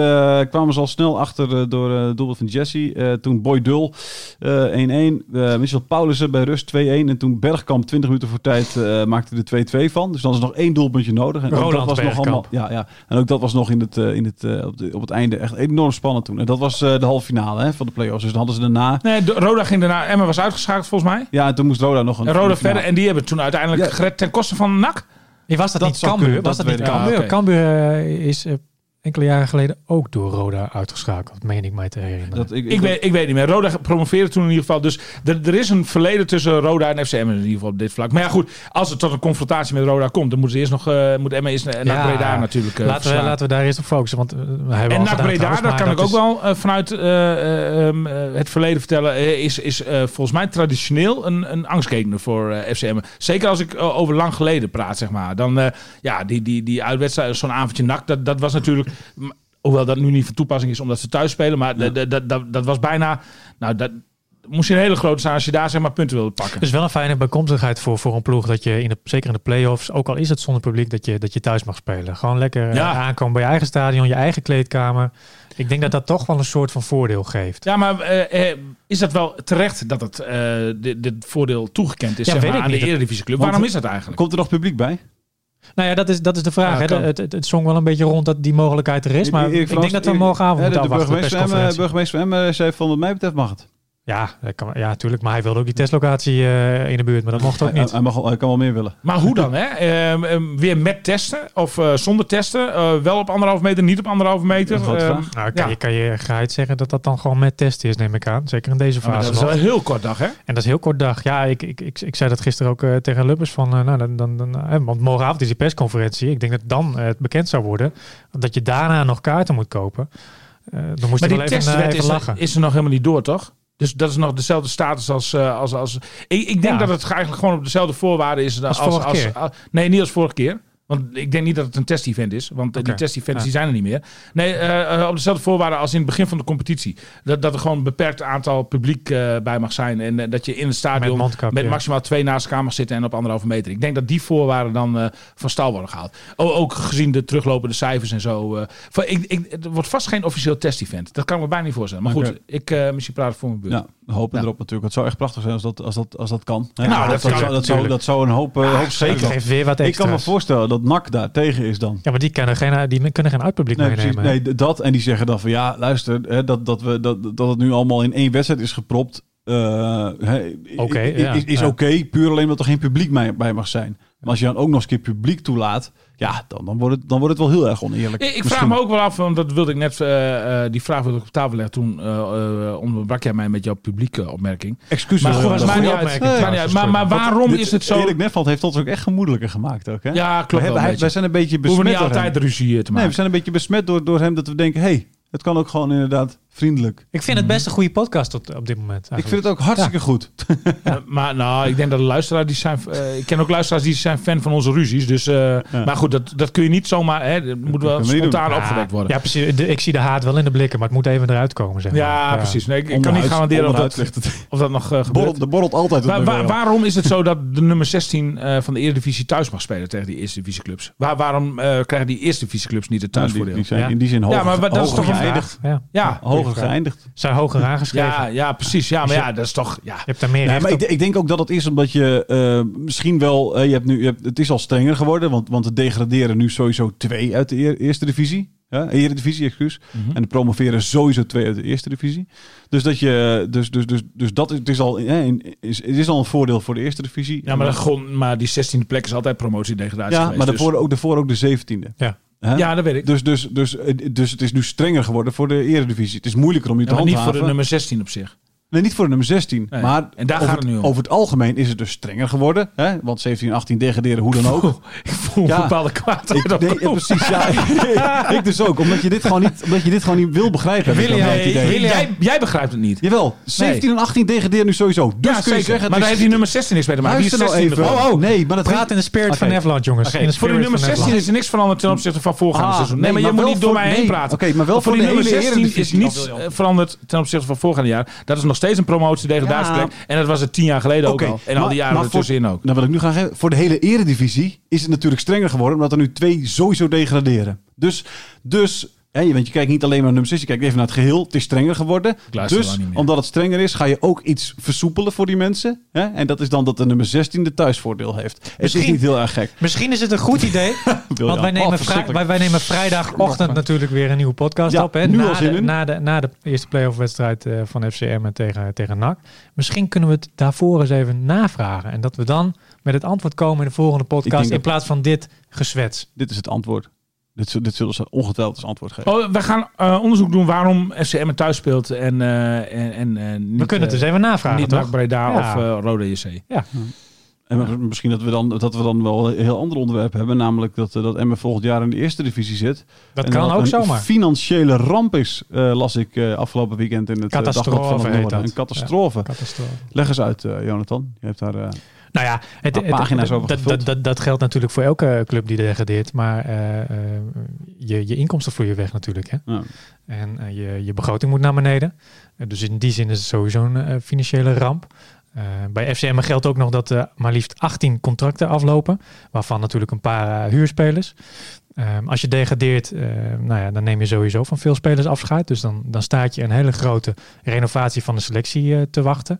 kwamen ze al snel achter eh, door eh, het doelpunt van Jesse. Eh, toen Boy Dul eh 1-1. Eh Michel Paulussen bij rust 2-1. En toen Bergkamp 20 minuten voor tijd eh, maakte de 2-2 van. Dus dan is nog één doelpuntje nodig. En Roland dat was nog allemaal, ja, ja. En ook dat was nog in het, eh, in het, eh, op, de- op het einde echt enorm spannend toen. En dat was eh, de halve finale hè, van de play-offs. Dus dan hadden ze daarna... Nee, de- Roda ging daarna... Emma was uitgeschakeld volgens mij. Ja, en toen moest Roda nog een... En Roda verder. En die hebben toen uiteindelijk Ja. gered ten koste van NAC. Nee, was dat, Dat niet Cambuur? Was dat dat niet. Cambuur? Ah. Cambuur eh, is enkele jaren geleden ook door Roda uitgeschakeld. Meen ik mij te herinneren. Dat, ik, Ik weet, ik weet niet meer. Roda promoveerde toen in ieder geval. Dus er, er is een verleden tussen Roda en FCM in ieder geval op dit vlak. Maar ja goed, als het tot een confrontatie met Roda komt, dan moeten ze eerst nog, eh moet Emma eerst naar Ja, Breda natuurlijk uh, laten, we, laten we daar eerst op focussen. Want eh, we hebben En NAC gedaan Breda, trouwens, dat kan ik ook wel eh, vanuit eh, eh, ehm, eh, het verleden vertellen, eh, is, is eh, volgens mij traditioneel een, een angstgekende voor eh, FCM. Zeker als ik eh, over lang geleden praat, zeg maar. Dan, eh, ja, die, die, die uitwedstrijd, zo'n avondje NAC, dat, dat was natuurlijk... Hoewel dat nu niet van toepassing is omdat ze thuis spelen. Maar dat- dat, dat, dat, dat was bijna... Nou, dat moest je een hele grote zijn als je daar zeg maar punten wilde pakken. Het is wel een fijne bijkomstigheid voor, voor een ploeg dat je in de, zeker in de play-offs, ook al is het zonder publiek, dat je, dat je thuis mag spelen. Gewoon lekker eh, Ja. aankomen bij je eigen stadion, je eigen kleedkamer. Ik denk dat dat toch wel een soort van voordeel geeft. Ja, maar eh, eh, is dat wel terecht dat het eh, dit, dit voordeel toegekend is Ja, zeg maar, aan niet. de Eredivisieclub? Want- Waarom is dat eigenlijk? Komt er nog publiek bij? Nou ja, dat is, dat is de vraag. Ja, hè. Het, het, het zong wel een beetje rond dat die mogelijkheid er is. Maar ik denk dat we morgenavond de, moeten de burgemeester burgemeester van Emmen zei van wat mij betreft mag het. Ja, kan, ja, tuurlijk. Maar hij wilde ook die testlocatie eh, in de buurt. Maar dat mocht ook Hij, niet. hij, mag, wel- hij kan wel meer willen. Maar hoe dan, hè? Ehm, ehm, weer met testen of eh, zonder testen? Eh, wel op anderhalf meter, niet op anderhalf meter? Ehm. Nou, kan, ja. je, kan je geheid zeggen dat dat dan gewoon met testen is, neem ik aan. Zeker in deze fase dat is wel een heel kort dag, hè? En dat is heel kort dag. Ja, ik, ik, ik, ik zei dat gisteren ook tegen Lubbers van, nou, dan, dan, dan, want morgenavond is die persconferentie. Ik denk dat dan het bekend zou worden dat je daarna nog kaarten moet kopen. Eh, dan moest Maar je die wel even, testwet even is, lachen. is er nog helemaal niet door, toch? Dus dat is nog dezelfde status als... eh, als, als ik, ik denk Ja. dat het eigenlijk gewoon op dezelfde voorwaarden is. Als vorige keer. als- nee, niet als vorige keer. Want ik denk niet dat het een test-event is. Want eh, die test-events Ja. die zijn er niet meer. Nee, eh, eh, op dezelfde voorwaarden als in het begin van de competitie. Dat, dat er gewoon een beperkt aantal publiek eh, bij mag zijn. En dat je in het Met stadion met, maximaal twee naast elkaar mag zitten en op anderhalve meter. Ik denk dat die voorwaarden dan eh, van stal worden gehaald. O- ook gezien de teruglopende cijfers en zo. eh, van, ik, ik, het wordt vast geen officieel test-event. Dat kan ik me bijna niet voorstellen. Maar goed, ik eh misschien praat voor mijn beurt. Ja, we hopen Ja. erop natuurlijk. Het zou echt prachtig zijn als dat, als dat, als dat kan. Nou, dat dat, kan zou, dat, zou, natuurlijk. dat zou een hoop, eh, hoop Zeker. Geeft weer wat Ik kan me voorstellen dat NAC daar tegen is dan. Ja, maar die kunnen geen, die kunnen geen uitpubliek Nee, precies. meenemen. Nee, dat. En die zeggen dan van ja, luister, hè, dat, dat, we, dat, dat het nu allemaal in één wedstrijd is gepropt. ja. is, is Ja. oké, puur alleen omdat er geen publiek bij, bij mag zijn. Maar als je dan ook nog eens een keer publiek toelaat, ja, dan, dan, wordt, het, dan wordt het wel heel erg oneerlijk. Ik, ik vraag me ook wel af, want dat wilde ik net, eh, eh, die vraag wilde ik op tafel leggen. Toen eh eh, onderbrak jij mij met jouw publieke opmerking. Excuses. Maar uit. uit. Maar, maar trouwens. waarom Dit- is het zo? Erik Nefland heeft ons ook echt gemoedelijker gemaakt ook, hè? Ja, klopt we hebben, wij zijn een beetje We hoeven besmet niet door altijd ruzie te Nee, maken. we zijn een beetje besmet door, door hem dat we denken, hey, het kan ook gewoon inderdaad vriendelijk. Ik vind het best een goede podcast op, op dit moment. Ik vind het ook hartstikke goed. Maar nou, ik denk dat de luisteraars die zijn. eh, ik ken ook luisteraars die zijn fan van onze ruzies. Dus, eh, Maar goed, dat, dat kun je niet zomaar. Hè, dat moet wel spontaan doen. opgewekt worden. Ja, precies. De- ik zie de haat wel in de blikken, maar het moet even eruit komen. Zeg maar. Ja, precies. Nee, ik, ik kan niet garanderen of dat, of dat nog eh, gebeurt. Borrelt, er borrelt altijd Waar- wat waar- waarom is het zo dat de nummer 16 eh, van de Eredivisie thuis mag spelen tegen die Eerste Divisieclubs? Waar, waarom eh, krijgen die Eerste Divisieclubs niet het die, thuisvoordeel? die zijn Ja. in die zin hoger, Ja, maar dat is toch een. Ja. Hoger geëindigd. Zijn hoger aangeschreven. ja, ja, precies. Ja, maar ja, dat is toch. Ja. Je hebt daar meer Nee, maar ik, ik denk ook dat het is omdat je eh, misschien wel... eh, je hebt nu, je hebt, het is al strenger geworden, want, want het degraderen nu sowieso twee uit de eer- eerste divisie. Ja, Eredivisie, excuus. Mhm. En de promoveren sowieso twee uit de eerste divisie. Dus dat je, dus, dus, dus, dus dat is, het is al, hè, in- is, het is al een voordeel voor de eerste divisie. Ja, maar, dat gewoon, maar die 16e plek is altijd promotie-degradatie ja, geweest. maar dus- daarvoor ook, daarvoor ook de zeventiende. Ja. Hè? Ja, dat weet ik. Dus, dus, dus, eh, dus het is nu strenger geworden voor de eredivisie. Het is moeilijker om je Ja, te maar niet handhaven. voor de nummer 16 op zich. Nee, niet voor de nummer 16. Nee. Maar En daar over, gaat het nu om. over het algemeen is het dus strenger geworden. Hè? Want 17 en 18 degraderen, hoe dan ook. Ik voel Ja. een bepaalde kwaadheid Ik, op nee, ja, precies, ja. ik dus ook. Omdat je dit gewoon niet, omdat je dit gewoon niet wil begrijpen. idee. jij, jij begrijpt het niet. Jawel, 17 en 18 degraderen nu sowieso. Dus ja, kun je zeker. zeggen... maar daar heeft die nummer 16 niks mee te maken. Die is Luister nou 16 even. Oh, oh, nee, maar dat Praat in de spirit van Nederland, jongens. In de Voor die nummer van 16 Nederland. is er niks veranderd ten opzichte van voorgaande Ah, seizoen. nee, maar je moet niet door mij heen praten. oké, maar wel voor die de nummer hele 16 is niets wil veranderd ten opzichte van voorgaande jaar. Dat is nog steeds een promotie-degradatieplek. En dat was het tien jaar geleden ook al. En al die jaren ertussenin ook. Nou wil ik nu gaan geven. Voor de hele eredivisie is het natuurlijk strenger geworden. Omdat er nu twee sowieso degraderen. Dus, dus hè, je, want je kijkt niet alleen maar naar nummer 6. Je kijkt even naar het geheel. Het is strenger geworden. Dus omdat het strenger is, ga je ook iets versoepelen voor die mensen. Hè? En dat is dan dat de nummer 16 de thuisvoordeel heeft. Het is niet heel erg gek. Misschien is het een goed idee. Want wij nemen, Oh, verschrikkelijk. wij, wij nemen vrijdagochtend natuurlijk weer een nieuwe podcast Ja, op. Hè? nu na, al zin de, in. na, de, na de eerste playoff wedstrijd eh, van FCM tegen, tegen NAC. Misschien kunnen we het daarvoor eens even navragen. En dat we dan met het antwoord komen in de volgende podcast. In plaats van dit gezwets. Dit is het antwoord. Dit, zul- dit zullen ze ongetwijfeld als antwoord geven. Oh, we gaan eh, onderzoek doen waarom FCM thuis speelt en, eh, en, en eh, niet, We kunnen het dus even navragen. Niet toch? Breda Ja. of eh Rode JC. En maar misschien dat we, dan, dat we dan wel een heel ander onderwerp hebben. Namelijk dat, dat Emmen volgend jaar in de eerste divisie zit. dat En kan ook een zomaar. financiële ramp is, eh, las ik eh, afgelopen weekend in het Catastrofe Dagblad van het Noorden. Een catastrofe. Catastrofe. Leg eens uit, eh, Jonathan. Je hebt daar... Nou ja, het, het- pagina's over dat, dat, dat, dat geldt natuurlijk voor elke club die degradeert. Maar eh, eh, je, je inkomsten vloeien weg natuurlijk. Hè? ja. En eh, je, je begroting moet naar beneden. Dus in die zin is het sowieso een financiële ramp. Bij FCM geldt ook nog dat er maar liefst 18 contracten aflopen. Waarvan natuurlijk een paar huurspelers. Ehm, als je degradeert, nou ja, dan neem je sowieso van veel spelers afscheid. Dus dan, dan staat je een hele grote renovatie van de selectie te wachten.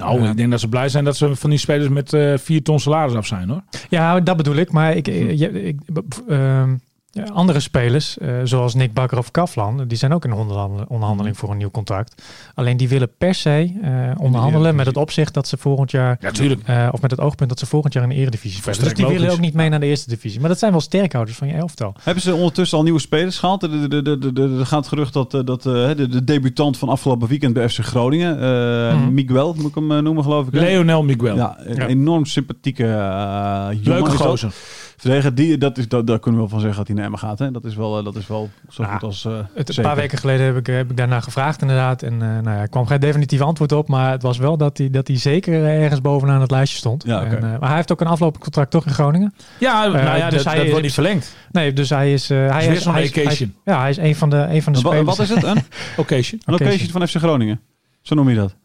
Nou, ik denk dat ze blij zijn dat ze van die spelers met eh 4 ton salaris af zijn hoor. Ja, dat bedoel ik. Maar ik, eh, ik, b- ehm, Ja, andere spelers, eh, zoals Nick Bakker of Kaflan, die zijn ook in onderhandel- onderhandeling Mhm. voor een nieuw contract. Alleen die willen per se eh, onderhandelen met het opzicht dat ze volgend jaar, Ja, eh, of met het oogpunt dat ze volgend jaar in de eredivisie spelen. Dus die willen ook niet mee naar de eerste divisie. Maar dat zijn wel sterkhouders van je elftal. Hebben ze ondertussen al nieuwe spelers gehaald? Er, gaat het gerucht dat, eh, dat eh, de, de debutant van afgelopen weekend bij FC Groningen, eh, Mhm. Miguel, moet ik hem noemen geloof ik. Leonel Miguel. Ja, een Ja. enorm sympathieke uh, jongen. Leuke gozer. Die, dat is, dat, daar kunnen we wel van zeggen dat hij naar Emmen gaat. Hè? Dat is wel, eh, dat is wel zo Ja, goed als eh, Het, een paar weken geleden heb ik, heb ik daarna gevraagd inderdaad. En eh, nou ja, er kwam geen definitief antwoord op. Maar het was wel dat hij, dat hij zeker ergens bovenaan het lijstje stond. Ja, oké. en, eh, maar hij heeft ook een aflopend contract toch in Groningen. Ja, nou ja, dus dat, hij dat wordt niet verlengd. Nee, dus hij is... eh, hij is hij is- occasion. Ja, hij is een van de, een van de spelers. Wat is het? Een, Occasion. een occasion van FC Groningen? Zo noem je dat.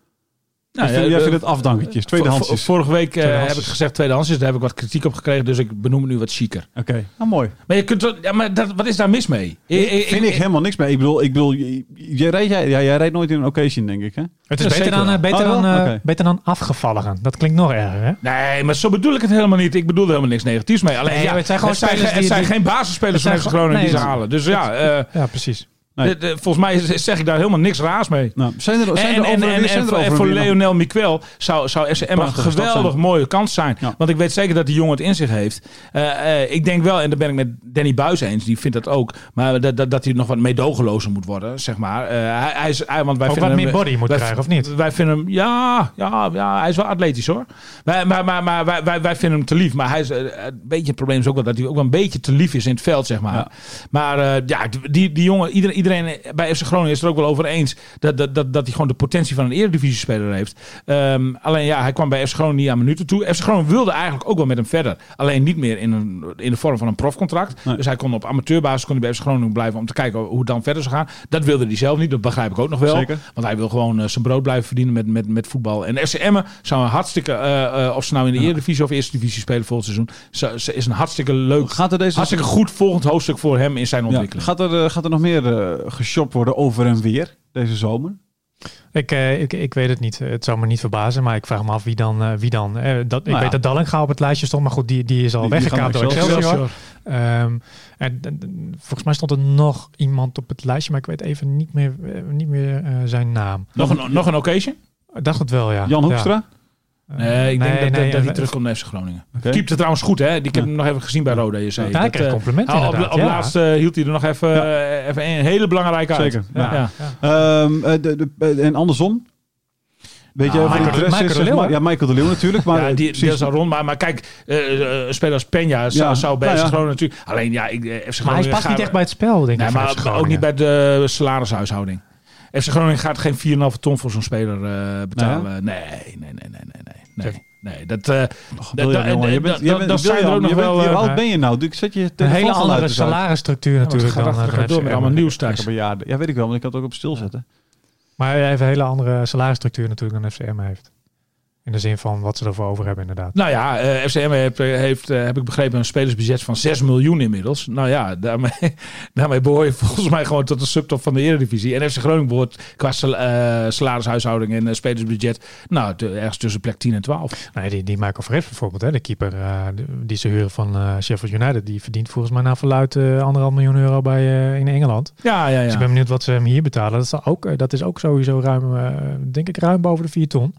Nou, jij ja, vindt, jij eh, vindt het afdanketjes, tweedehandsjes. Vorige week eh, heb ik gezegd tweedehands, daar heb ik wat kritiek op gekregen, dus ik benoem het nu wat chiquer. Oké, nou mooi. Maar je kunt, ja, maar dat, wat is daar mis mee? Ik, vind ik, helemaal niks mee. Ik bedoel, ik bedoel jij, rijdt, jij, ja, jij rijdt nooit in een occasion, denk ik, hè? Het is Ja, beter dan, wel. eh, beter, Oh, dan, eh, Oké. beter dan afgevallen. Dat klinkt nog erger, hè? Nee, maar zo bedoel ik het helemaal niet. Ik bedoel er helemaal niks negatiefs mee. Alleen, Nee, ja, het zijn gewoon het zijn, spelers geen- het die- zijn die- geen basisspelers van Groningen die ze halen. Dus ja, eh, Ja, precies. Nee. de- de- volgens mij zeg ik daar helemaal niks raars mee. Nou, zijn er, zijn En, er en, over en, en, weer- en, zijn er voor, en Leonel Miquel zou, zou Emma een geweldig mooie kans zijn. Ja. Want ik weet zeker dat die jongen het in zich heeft. Eh, eh, ik denk wel, en daar ben ik met Danny Buis eens, die vindt dat ook. Maar dat, dat, dat hij nog wat meedogenlozer moet worden, zeg maar. Eh, hij, hij is, hij, want wij Ook vinden wat hem- meer body moet wij- krijgen, of niet? Wij vinden hem, ja, ja, ja, hij is wel atletisch hoor. Wij, maar maar, maar wij, wij, wij vinden hem te lief. Maar hij is, een beetje het probleem is ook wel dat hij ook wel een beetje te lief is in het veld, zeg maar. Ja. Maar eh, ja, die, die jongen, iedereen, iedereen bij FC Groningen is er ook wel over eens dat, dat, dat, dat hij gewoon de potentie van een eredivisie-speler heeft. Ehm, alleen ja, hij kwam bij FC Groningen niet aan minuten toe. FC Groningen wilde eigenlijk ook wel met hem verder. Alleen niet meer in, een, in de vorm van een profcontract. Nee. Dus hij kon op amateurbasis kon hij bij FC Groningen blijven om te kijken hoe het dan verder zou gaan. Dat wilde hij zelf niet, dat begrijp ik ook nog wel. Zeker. Want hij wil gewoon eh, zijn brood blijven verdienen met, met, met voetbal. En FC Emmen zou een hartstikke, eh, eh, of ze nou in de Eredivisie of Eerste Divisie spelen volgend seizoen, zo- ze is een hartstikke leuk, Gaat er deze hartstikke goed volgend hoofdstuk voor hem in zijn ja, ontwikkeling. gaat, er, gaat er nog meer geshopt worden over en weer deze zomer? Ik, eh, ik, ik weet het niet. Het zou me niet verbazen, maar ik vraag me af wie dan. eh, wie dan eh, dat, ik Nou ja. weet dat Dallinga op het lijstje stond, maar goed, die, die is al Die- weggekaapt door Excelsior. Ehm, en, en- en volgens mij stond er nog iemand op het lijstje, maar ik weet even niet meer, niet meer zijn naam. Nog een, nog een occasion? Ik dacht het wel, ja. Jan Ja. Hoekstra? Nee, ik denk dat, dat, dat hij eh, terugkomt naar FC Groningen. Oké. Keept het trouwens goed, hè? Die ik heb Ja. hem nog even gezien bij Roda. Je zei. Ja, hij kreeg eh, complimenten op, op, op ja. laatst eh, hield hij er nog even, Ja. eh, even een hele belangrijke uit. Zeker, Ja. ja. Ja. Ehm, eh, de, de, eh, en andersom? Weet je, Nou, Michael- Michael is, de Leeuw? Ja, Michael de Leeuw natuurlijk. Maar ja, eh, die, is al rond. Maar, maar kijk, eh, eh, een speler als Peña zou, Ja. zou bij Nou. Groningen natuurlijk... Alleen ja, ik, eh, FC Groningen... Maar hij past niet echt bij het spel, denk Nee, ik. maar ook niet bij de salarishuishouding. FC Groningen gaat geen 4,5 ton voor zo'n speler eh, betalen. Nee, nee, nee, nee, nee, nee. nee. Nee, dat... eh, Och, dat- Biljan, dat- jongen, je bent- je dat- bent- dat zijn er Biljan, ook nog wel, Hoe eh, oud ben je nou? Ik zet je Een hele andere salarisstructuur natuurlijk gaat dan, dan door met allemaal nieuws thuis. Bejaarden. Ja, weet ik wel, want ik had het ook op stilzetten. Maar hij heeft een hele andere salarisstructuur natuurlijk dan FCM heeft. In de zin van wat ze ervoor over hebben inderdaad. Nou ja, eh FCM heeft, heeft eh, heb ik begrepen, een spelersbudget van 6 miljoen inmiddels. Nou ja, daarmee, daarmee behoor je volgens mij gewoon tot de subtop van de Eredivisie. En FC Groningen behoort qua sal- eh, salarishuishouding en eh, spelersbudget nou, te- ergens tussen plek 10 en 12. Nee, die, die Michael Fred bijvoorbeeld, hè, de keeper eh, die ze huren van eh, Sheffield United, die verdient volgens mij naar verluid eh, anderhalf miljoen euro bij, eh, in Engeland. Ja, ja, Dus ik ja. ben benieuwd wat ze hem hier betalen. Dat is, ook, eh, dat is ook sowieso ruim, eh, denk ik, ruim boven de 4 ton.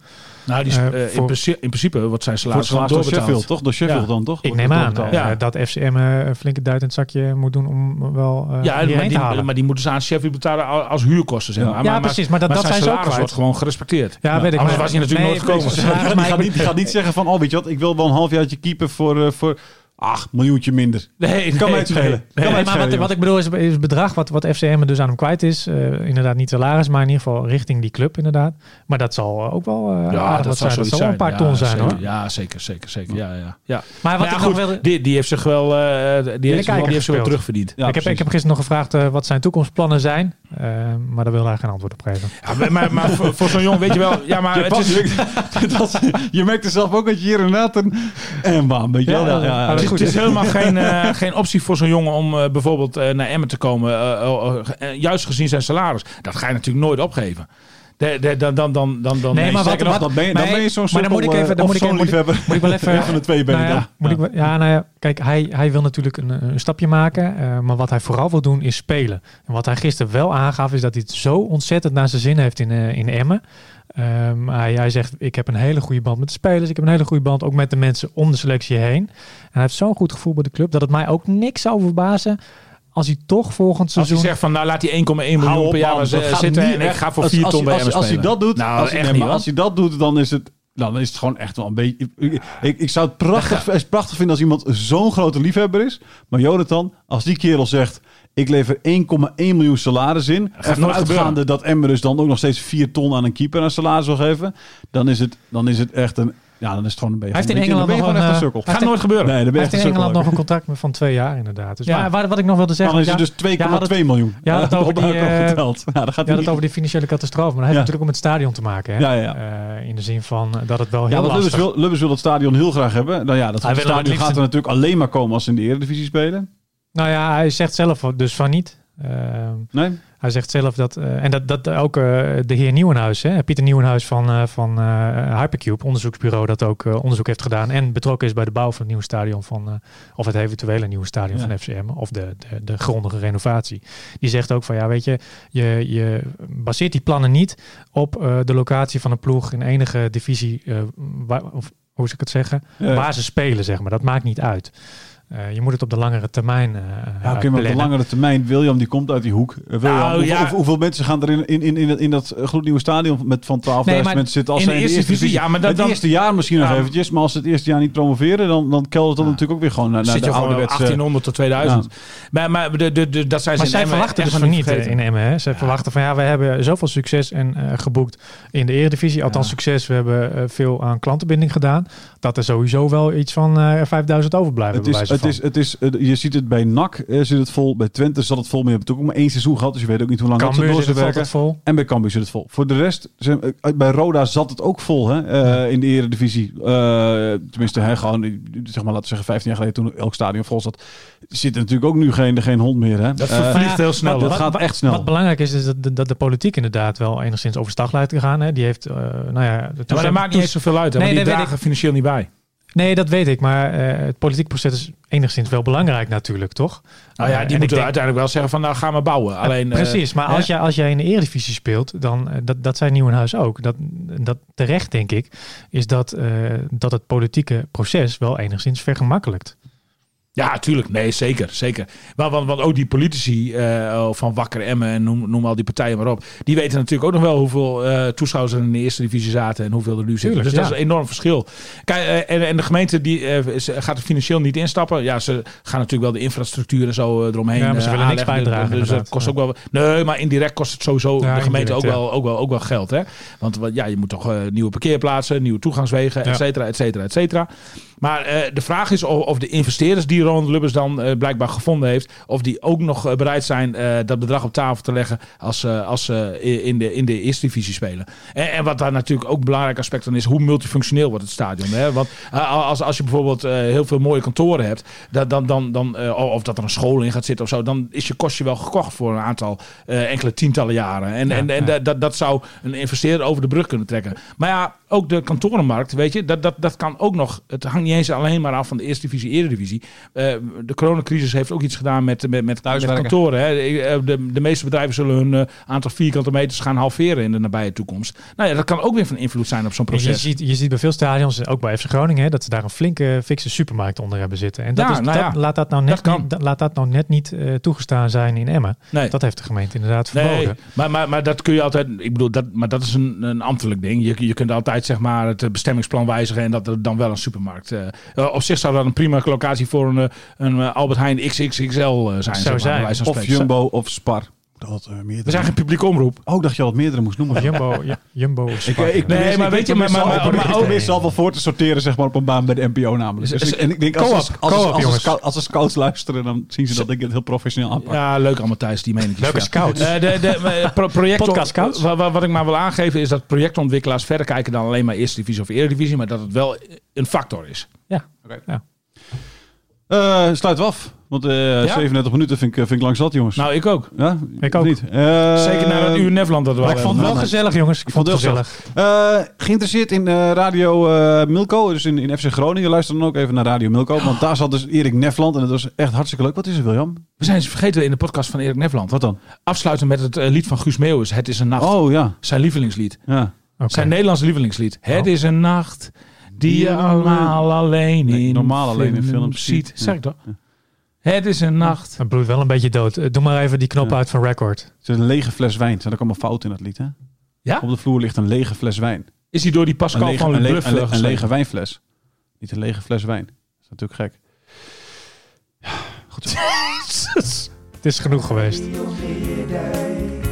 Nou, die, Eh, eh, in, voor- principe, in principe wordt zijn Voor salaris salaris door. Sheffield, toch? Door Sheffield Ja. dan, toch? Ik neem het aan Ja. dat FCM eh, een flinke duit in het zakje moet doen om wel eh Ja, maar die, halen. maar die moeten ze aan Sheffield betalen al- als huurkosten. Zeg Ja. maar. Ja, maar, precies, maar dat- maar dat zijn zijn ze ook wordt gewoon gerespecteerd. ja, weet ik. Anders maar- was hij natuurlijk nee, nooit gekomen. Die maar gaat, niet, die gaat niet zeggen van, oh weet je wat, ik wil wel een halfjaartje keeper voor, eh, voor ach, miljoentje minder. Nee, Kan mij het schelen. Kan Nee, maar schelen, wat, wat ik bedoel is, is het bedrag wat, wat FCM er dus aan hem kwijt is. eh, inderdaad niet salaris, maar in ieder geval richting die club inderdaad. Maar dat zal eh, ook wel eh, Ja, aardig dat wat zou zijn. Dat zal wel een paar Ja, ton zijn zeker. hoor. Ja, zeker, zeker, zeker. Ja, ja, ja. Maar wat Maar ja, ik goed, nog wil... die, die heeft zich wel, eh, die heeft zich wel, die heeft zich wel terugverdiend. Ja, ik, heb, ik heb gisteren nog gevraagd wat zijn toekomstplannen zijn. maar daar wil hij geen antwoord op geven. Ja, maar maar, maar voor, voor zo'n jongen weet je wel, ja, maar Je, het is, dat, je merkte zelf ook dat je hier inderdaad een... En bam, weet je wel. Het is, goed. het is helemaal geen, eh, geen optie voor zo'n jongen om eh, bijvoorbeeld eh, naar Emmen te komen. juist gezien zijn salaris. Dat ga je natuurlijk nooit opgeven. Dan, dan, dan, dan, dan, Nee, maar wat- nog, dan ben je, dan ben je zo'n dan moet ik even- eh, dan moet ik. Moet ik wel even... Van de twee ben Nou ja, dan. moet ik ja, nou ja, kijk, hij, hij wil natuurlijk een, een stapje maken. eh, maar wat hij vooral wil doen is spelen. En wat hij gisteren wel aangaf is dat hij het zo ontzettend naar zijn zin heeft in, eh, in Emmen. Ehm, hij, hij zegt, ik heb een hele goede band met de spelers. Ik heb een hele goede band ook met de mensen om de selectie heen. En hij heeft zo'n goed gevoel bij de club dat het mij ook niks zou verbazen als hij toch volgend Als hij seizoen... zegt van, nou laat die 1,1 miljoen per jaar zitten niet en ik ga voor Als- 4 als ton hij- bij als, hem als hij dat doet, nou, als, hij, als dat doet, dan is het, nou, dan is het gewoon echt wel een beetje. Ik, ik, ik zou het prachtig, het prachtig vinden als iemand zo'n grote liefhebber is. Maar Jonathan, als die kerel zegt. Ik lever 1,1 miljoen salaris in. En uitgaande dat Emmer dus dan ook nog steeds 4 ton aan een keeper aan salaris wil geven. Dan is het, dan is het echt een. Ja, dan is het gewoon een beetje. Hij heeft in Engeland nog een, eh, Gaat nooit gebeuren. Nee, dan ben Hij heeft in Engeland nog een contract van twee jaar inderdaad. Dus Ja. maar, wat, wat ik nog wilde zeggen... Dan is ja, het dus 2,2 ja, had het- miljoen. ja, het over die, eh, geteld. Ja, dat gaat het over die financiële catastrofe, maar dat heeft natuurlijk ook met het stadion te maken. Hè? Ja, ja. Eh, in de zin van dat het wel heel Ja, want Lubbers wil, Lubbers wil het stadion heel graag hebben. Nou ja, dat Hij wil het stadion gaat er natuurlijk alleen maar komen als ze in de Eredivisie spelen. Nou ja, hij zegt zelf dus van niet. Eh, Nee? hij zegt zelf dat, eh, en dat, dat ook eh, de heer Nieuwenhuis, hè, Pieter Nieuwenhuis van, eh, van Hypercube, onderzoeksbureau, dat ook onderzoek heeft gedaan en betrokken is bij de bouw van het nieuwe stadion van, of het eventuele nieuwe stadion Ja. van FCM, of de, de, de grondige renovatie. Die zegt ook van, ja, weet je, je, je baseert die plannen niet op de locatie van een ploeg in enige divisie, waar, of hoe zou ik het zeggen, Ja. waar ze spelen, zeg maar. Dat maakt niet uit. Eh, je moet het op de langere termijn eh Ja, oké, maar op de langere termijn, William die komt uit die hoek. Eh, William, Nou, hoeveel, ja. hoeveel- hoeveel mensen gaan er in, in, in, in, dat- in dat gloednieuwe stadion met van 12.000 Nee, maar mensen zitten als in ze de eerste divisie, ja, maar dat het dan- eerste jaar misschien nog eventjes, maar als ze het eerste jaar niet promoveren, dan, dan keldert dat Ja. natuurlijk ook weer gewoon naar, naar zit de gewoon ouderwetse... 1800 tot 2000. Maar, maar de, de, de, dat zijn ze Maar in zij Emmen verwachten dus nog van niet vergeten. in Emmen. Hè? Zij verwachten van ja, we hebben zoveel succes en, eh, geboekt in de Eredivisie. Althans Ja. succes, we hebben veel aan klantenbinding gedaan. Dat er sowieso wel iets van eh 5000 overblijven. Het is, het van. is, het is, eh, je ziet het bij NAC, eh, zit het vol. Bij Twente zat het vol. Maar je hebt ook maar één seizoen gehad. Dus je weet ook niet hoe lang dat Cambuur ze door zit zullen het werken. altijd vol. En bij Cambuur zit het vol. Voor de rest, ze- eh, bij Roda zat het ook vol hè, eh, in de eredivisie. Eh, tenminste, hè, gewoon, zeg maar, laten we zeggen, 15 jaar geleden toen elk stadion vol zat. Zit er natuurlijk ook nu geen, geen hond meer. Hè. Dat vervliegt heel snel. dat gaat echt snel. Wat belangrijk is, is dat de, dat de politiek inderdaad wel enigszins overstag lijkt te gaan. Hè? Die heeft, nou ja... de maar dat maakt niet eens zoveel uit. Hè, Nee, want die dat dragen financieel niet bij. Nee, dat weet ik. Maar eh, het politiek proces is enigszins wel belangrijk natuurlijk, toch? Nou ja, Eh, die moeten denk- uiteindelijk wel zeggen van nou gaan we bouwen. Alleen, eh, Precies, maar als jij, als jij in de Eredivisie speelt, dan, dat, dat zei Nieuwenhuis ook, dat, dat terecht denk ik, is dat, dat het politieke proces wel enigszins vergemakkelijkt. Ja, tuurlijk. Nee, zeker. zeker. Want, want, want ook die politici eh, van Wakker Emmen en noem, noem al die partijen maar op. Die weten natuurlijk ook nog wel hoeveel eh, toeschouwers er in de eerste divisie zaten en hoeveel er nu zitten. Tuurlijk, dus dat is een enorm verschil. Kijk, eh, en, en de gemeente die, gaat er financieel niet instappen. Ja, ze gaan natuurlijk wel de infrastructuur en zo eromheen Ja, maar ze willen niks bijdragen, Dus dat inderdaad. kost ook wel... Nee, maar indirect kost het sowieso Ja, de gemeente ook, wel, ook, wel, ook wel geld. Hè? Want ja, je moet toch nieuwe parkeerplaatsen, nieuwe toegangswegen, et cetera, et cetera, et cetera. Maar eh, de vraag is of, of de investeerders die Ronald Lubbers dan eh, blijkbaar gevonden heeft, of die ook nog eh, bereid zijn dat bedrag op tafel te leggen als, als ze in, de, in de eerste divisie spelen. En, en wat daar natuurlijk ook een belangrijk aspect van is, hoe multifunctioneel wordt het stadion. Hè? Want als, als je bijvoorbeeld heel veel mooie kantoren hebt, dat, dan, dan, dan, of dat er een school in gaat zitten of zo, dan is je kostje wel gekocht voor een aantal enkele tientallen jaren. En, Ja, en, en ja. dat, dat zou een investeerder over de brug kunnen trekken. Maar ja, ook de kantorenmarkt, weet je, dat, dat, dat kan ook nog. Het hangt niet eens alleen maar af van de eerste divisie, eredivisie. Eh de coronacrisis heeft ook iets gedaan met, met, met, kantoren. Hè. Eh, De, de meeste bedrijven zullen hun eh, aantal vierkante meters gaan halveren in de nabije toekomst. Nou ja, dat kan ook weer van invloed zijn op zo'n En Je proces. ziet, je ziet bij veel stadions, ook bij FC Groningen, hè, dat ze daar een flinke fikse supermarkt onder hebben zitten. En dat Ja, is, nou dat, ja, laat, dat nou net dat niet, laat dat nou net niet toegestaan zijn in Emmen. Nee. Dat heeft de gemeente inderdaad verboden. Nee, maar, maar, maar dat kun je altijd. Ik bedoel, dat, maar dat is een, een ambtelijk ding. Je, je kunt altijd zeg maar het bestemmingsplan wijzigen en dat er dan wel een supermarkt. eh eh, op zich zou dat een prima locatie voor een, eh, een Albert Heijn XXXL eh, zijn. zeg maar, zijn. Of. Jumbo of Spar. Dat, eh, meerdere. We zijn geen publieke omroep. Oh, ik dacht je al het meerdere moest noemen. Jumbo, ja, Jumbo Ik, eh, ik, Nee, maar weet je, maar- ze ook- ze wel voor te sorteren zeg maar, op een baan bij de NPO namelijk. Dus- Dus, en ik denk, als, co-op, als, als, co-op, als, als, jongens. scout- als de scouts luisteren, dan zien ze dat ik het heel professioneel aanpak. Ja, leuk allemaal thuis, die menetjes. Welke Ja. scouts? Eh, de, de, pro- project, Podcast scouts? Wa- wa- Wat, ik maar wil aangeven is dat projectontwikkelaars verder kijken dan alleen maar eerste divisie of eredivisie, maar dat het wel een factor is. Ja. Oké. Ja. Eh, sluiten we af. Want eh 37 minuten vind ik, vind ik lang zat, jongens. Nou, ik ook. ja? Ik ook. Niet? Eh, Zeker na dat uur Nederland dat we Maar al ik vond het wel gezellig, jongens. Ik vond het gezellig. Eh, geïnteresseerd in eh, Radio eh, Milko, dus in, in FC Groningen. Luister dan ook even naar Radio Milko. Want daar zat dus Erik Nefland en dat was echt hartstikke leuk. Wat is er, William? We zijn eens vergeten in de podcast van Erik Nefland. Wat dan? Afsluiten met het eh, lied van Guus Meeuwis. Het is een nacht. Oh ja. Zijn lievelingslied. ja. Zijn Nederlandse lievelingslied. Het Oh. is een nacht die je allemaal alleen in normaal alleen in films ziet. Zeg toch? Het is een nacht. Het bloedt wel een beetje dood. Eh, Doe maar even die knop Ja. uit van record. Het is een lege fles wijn. Er zat ook allemaal fout in dat lied, hè? Ja? Op de vloer ligt een lege fles wijn. Is hij door die Pascal lege, van lege, Bluff een, le- een geschreven? lege wijnfles. Niet een lege fles wijn. Dat is natuurlijk gek. Ja, goed zo. Het is genoeg geweest. Radio Meerdijk.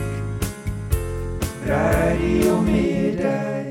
Radio Meerdijk.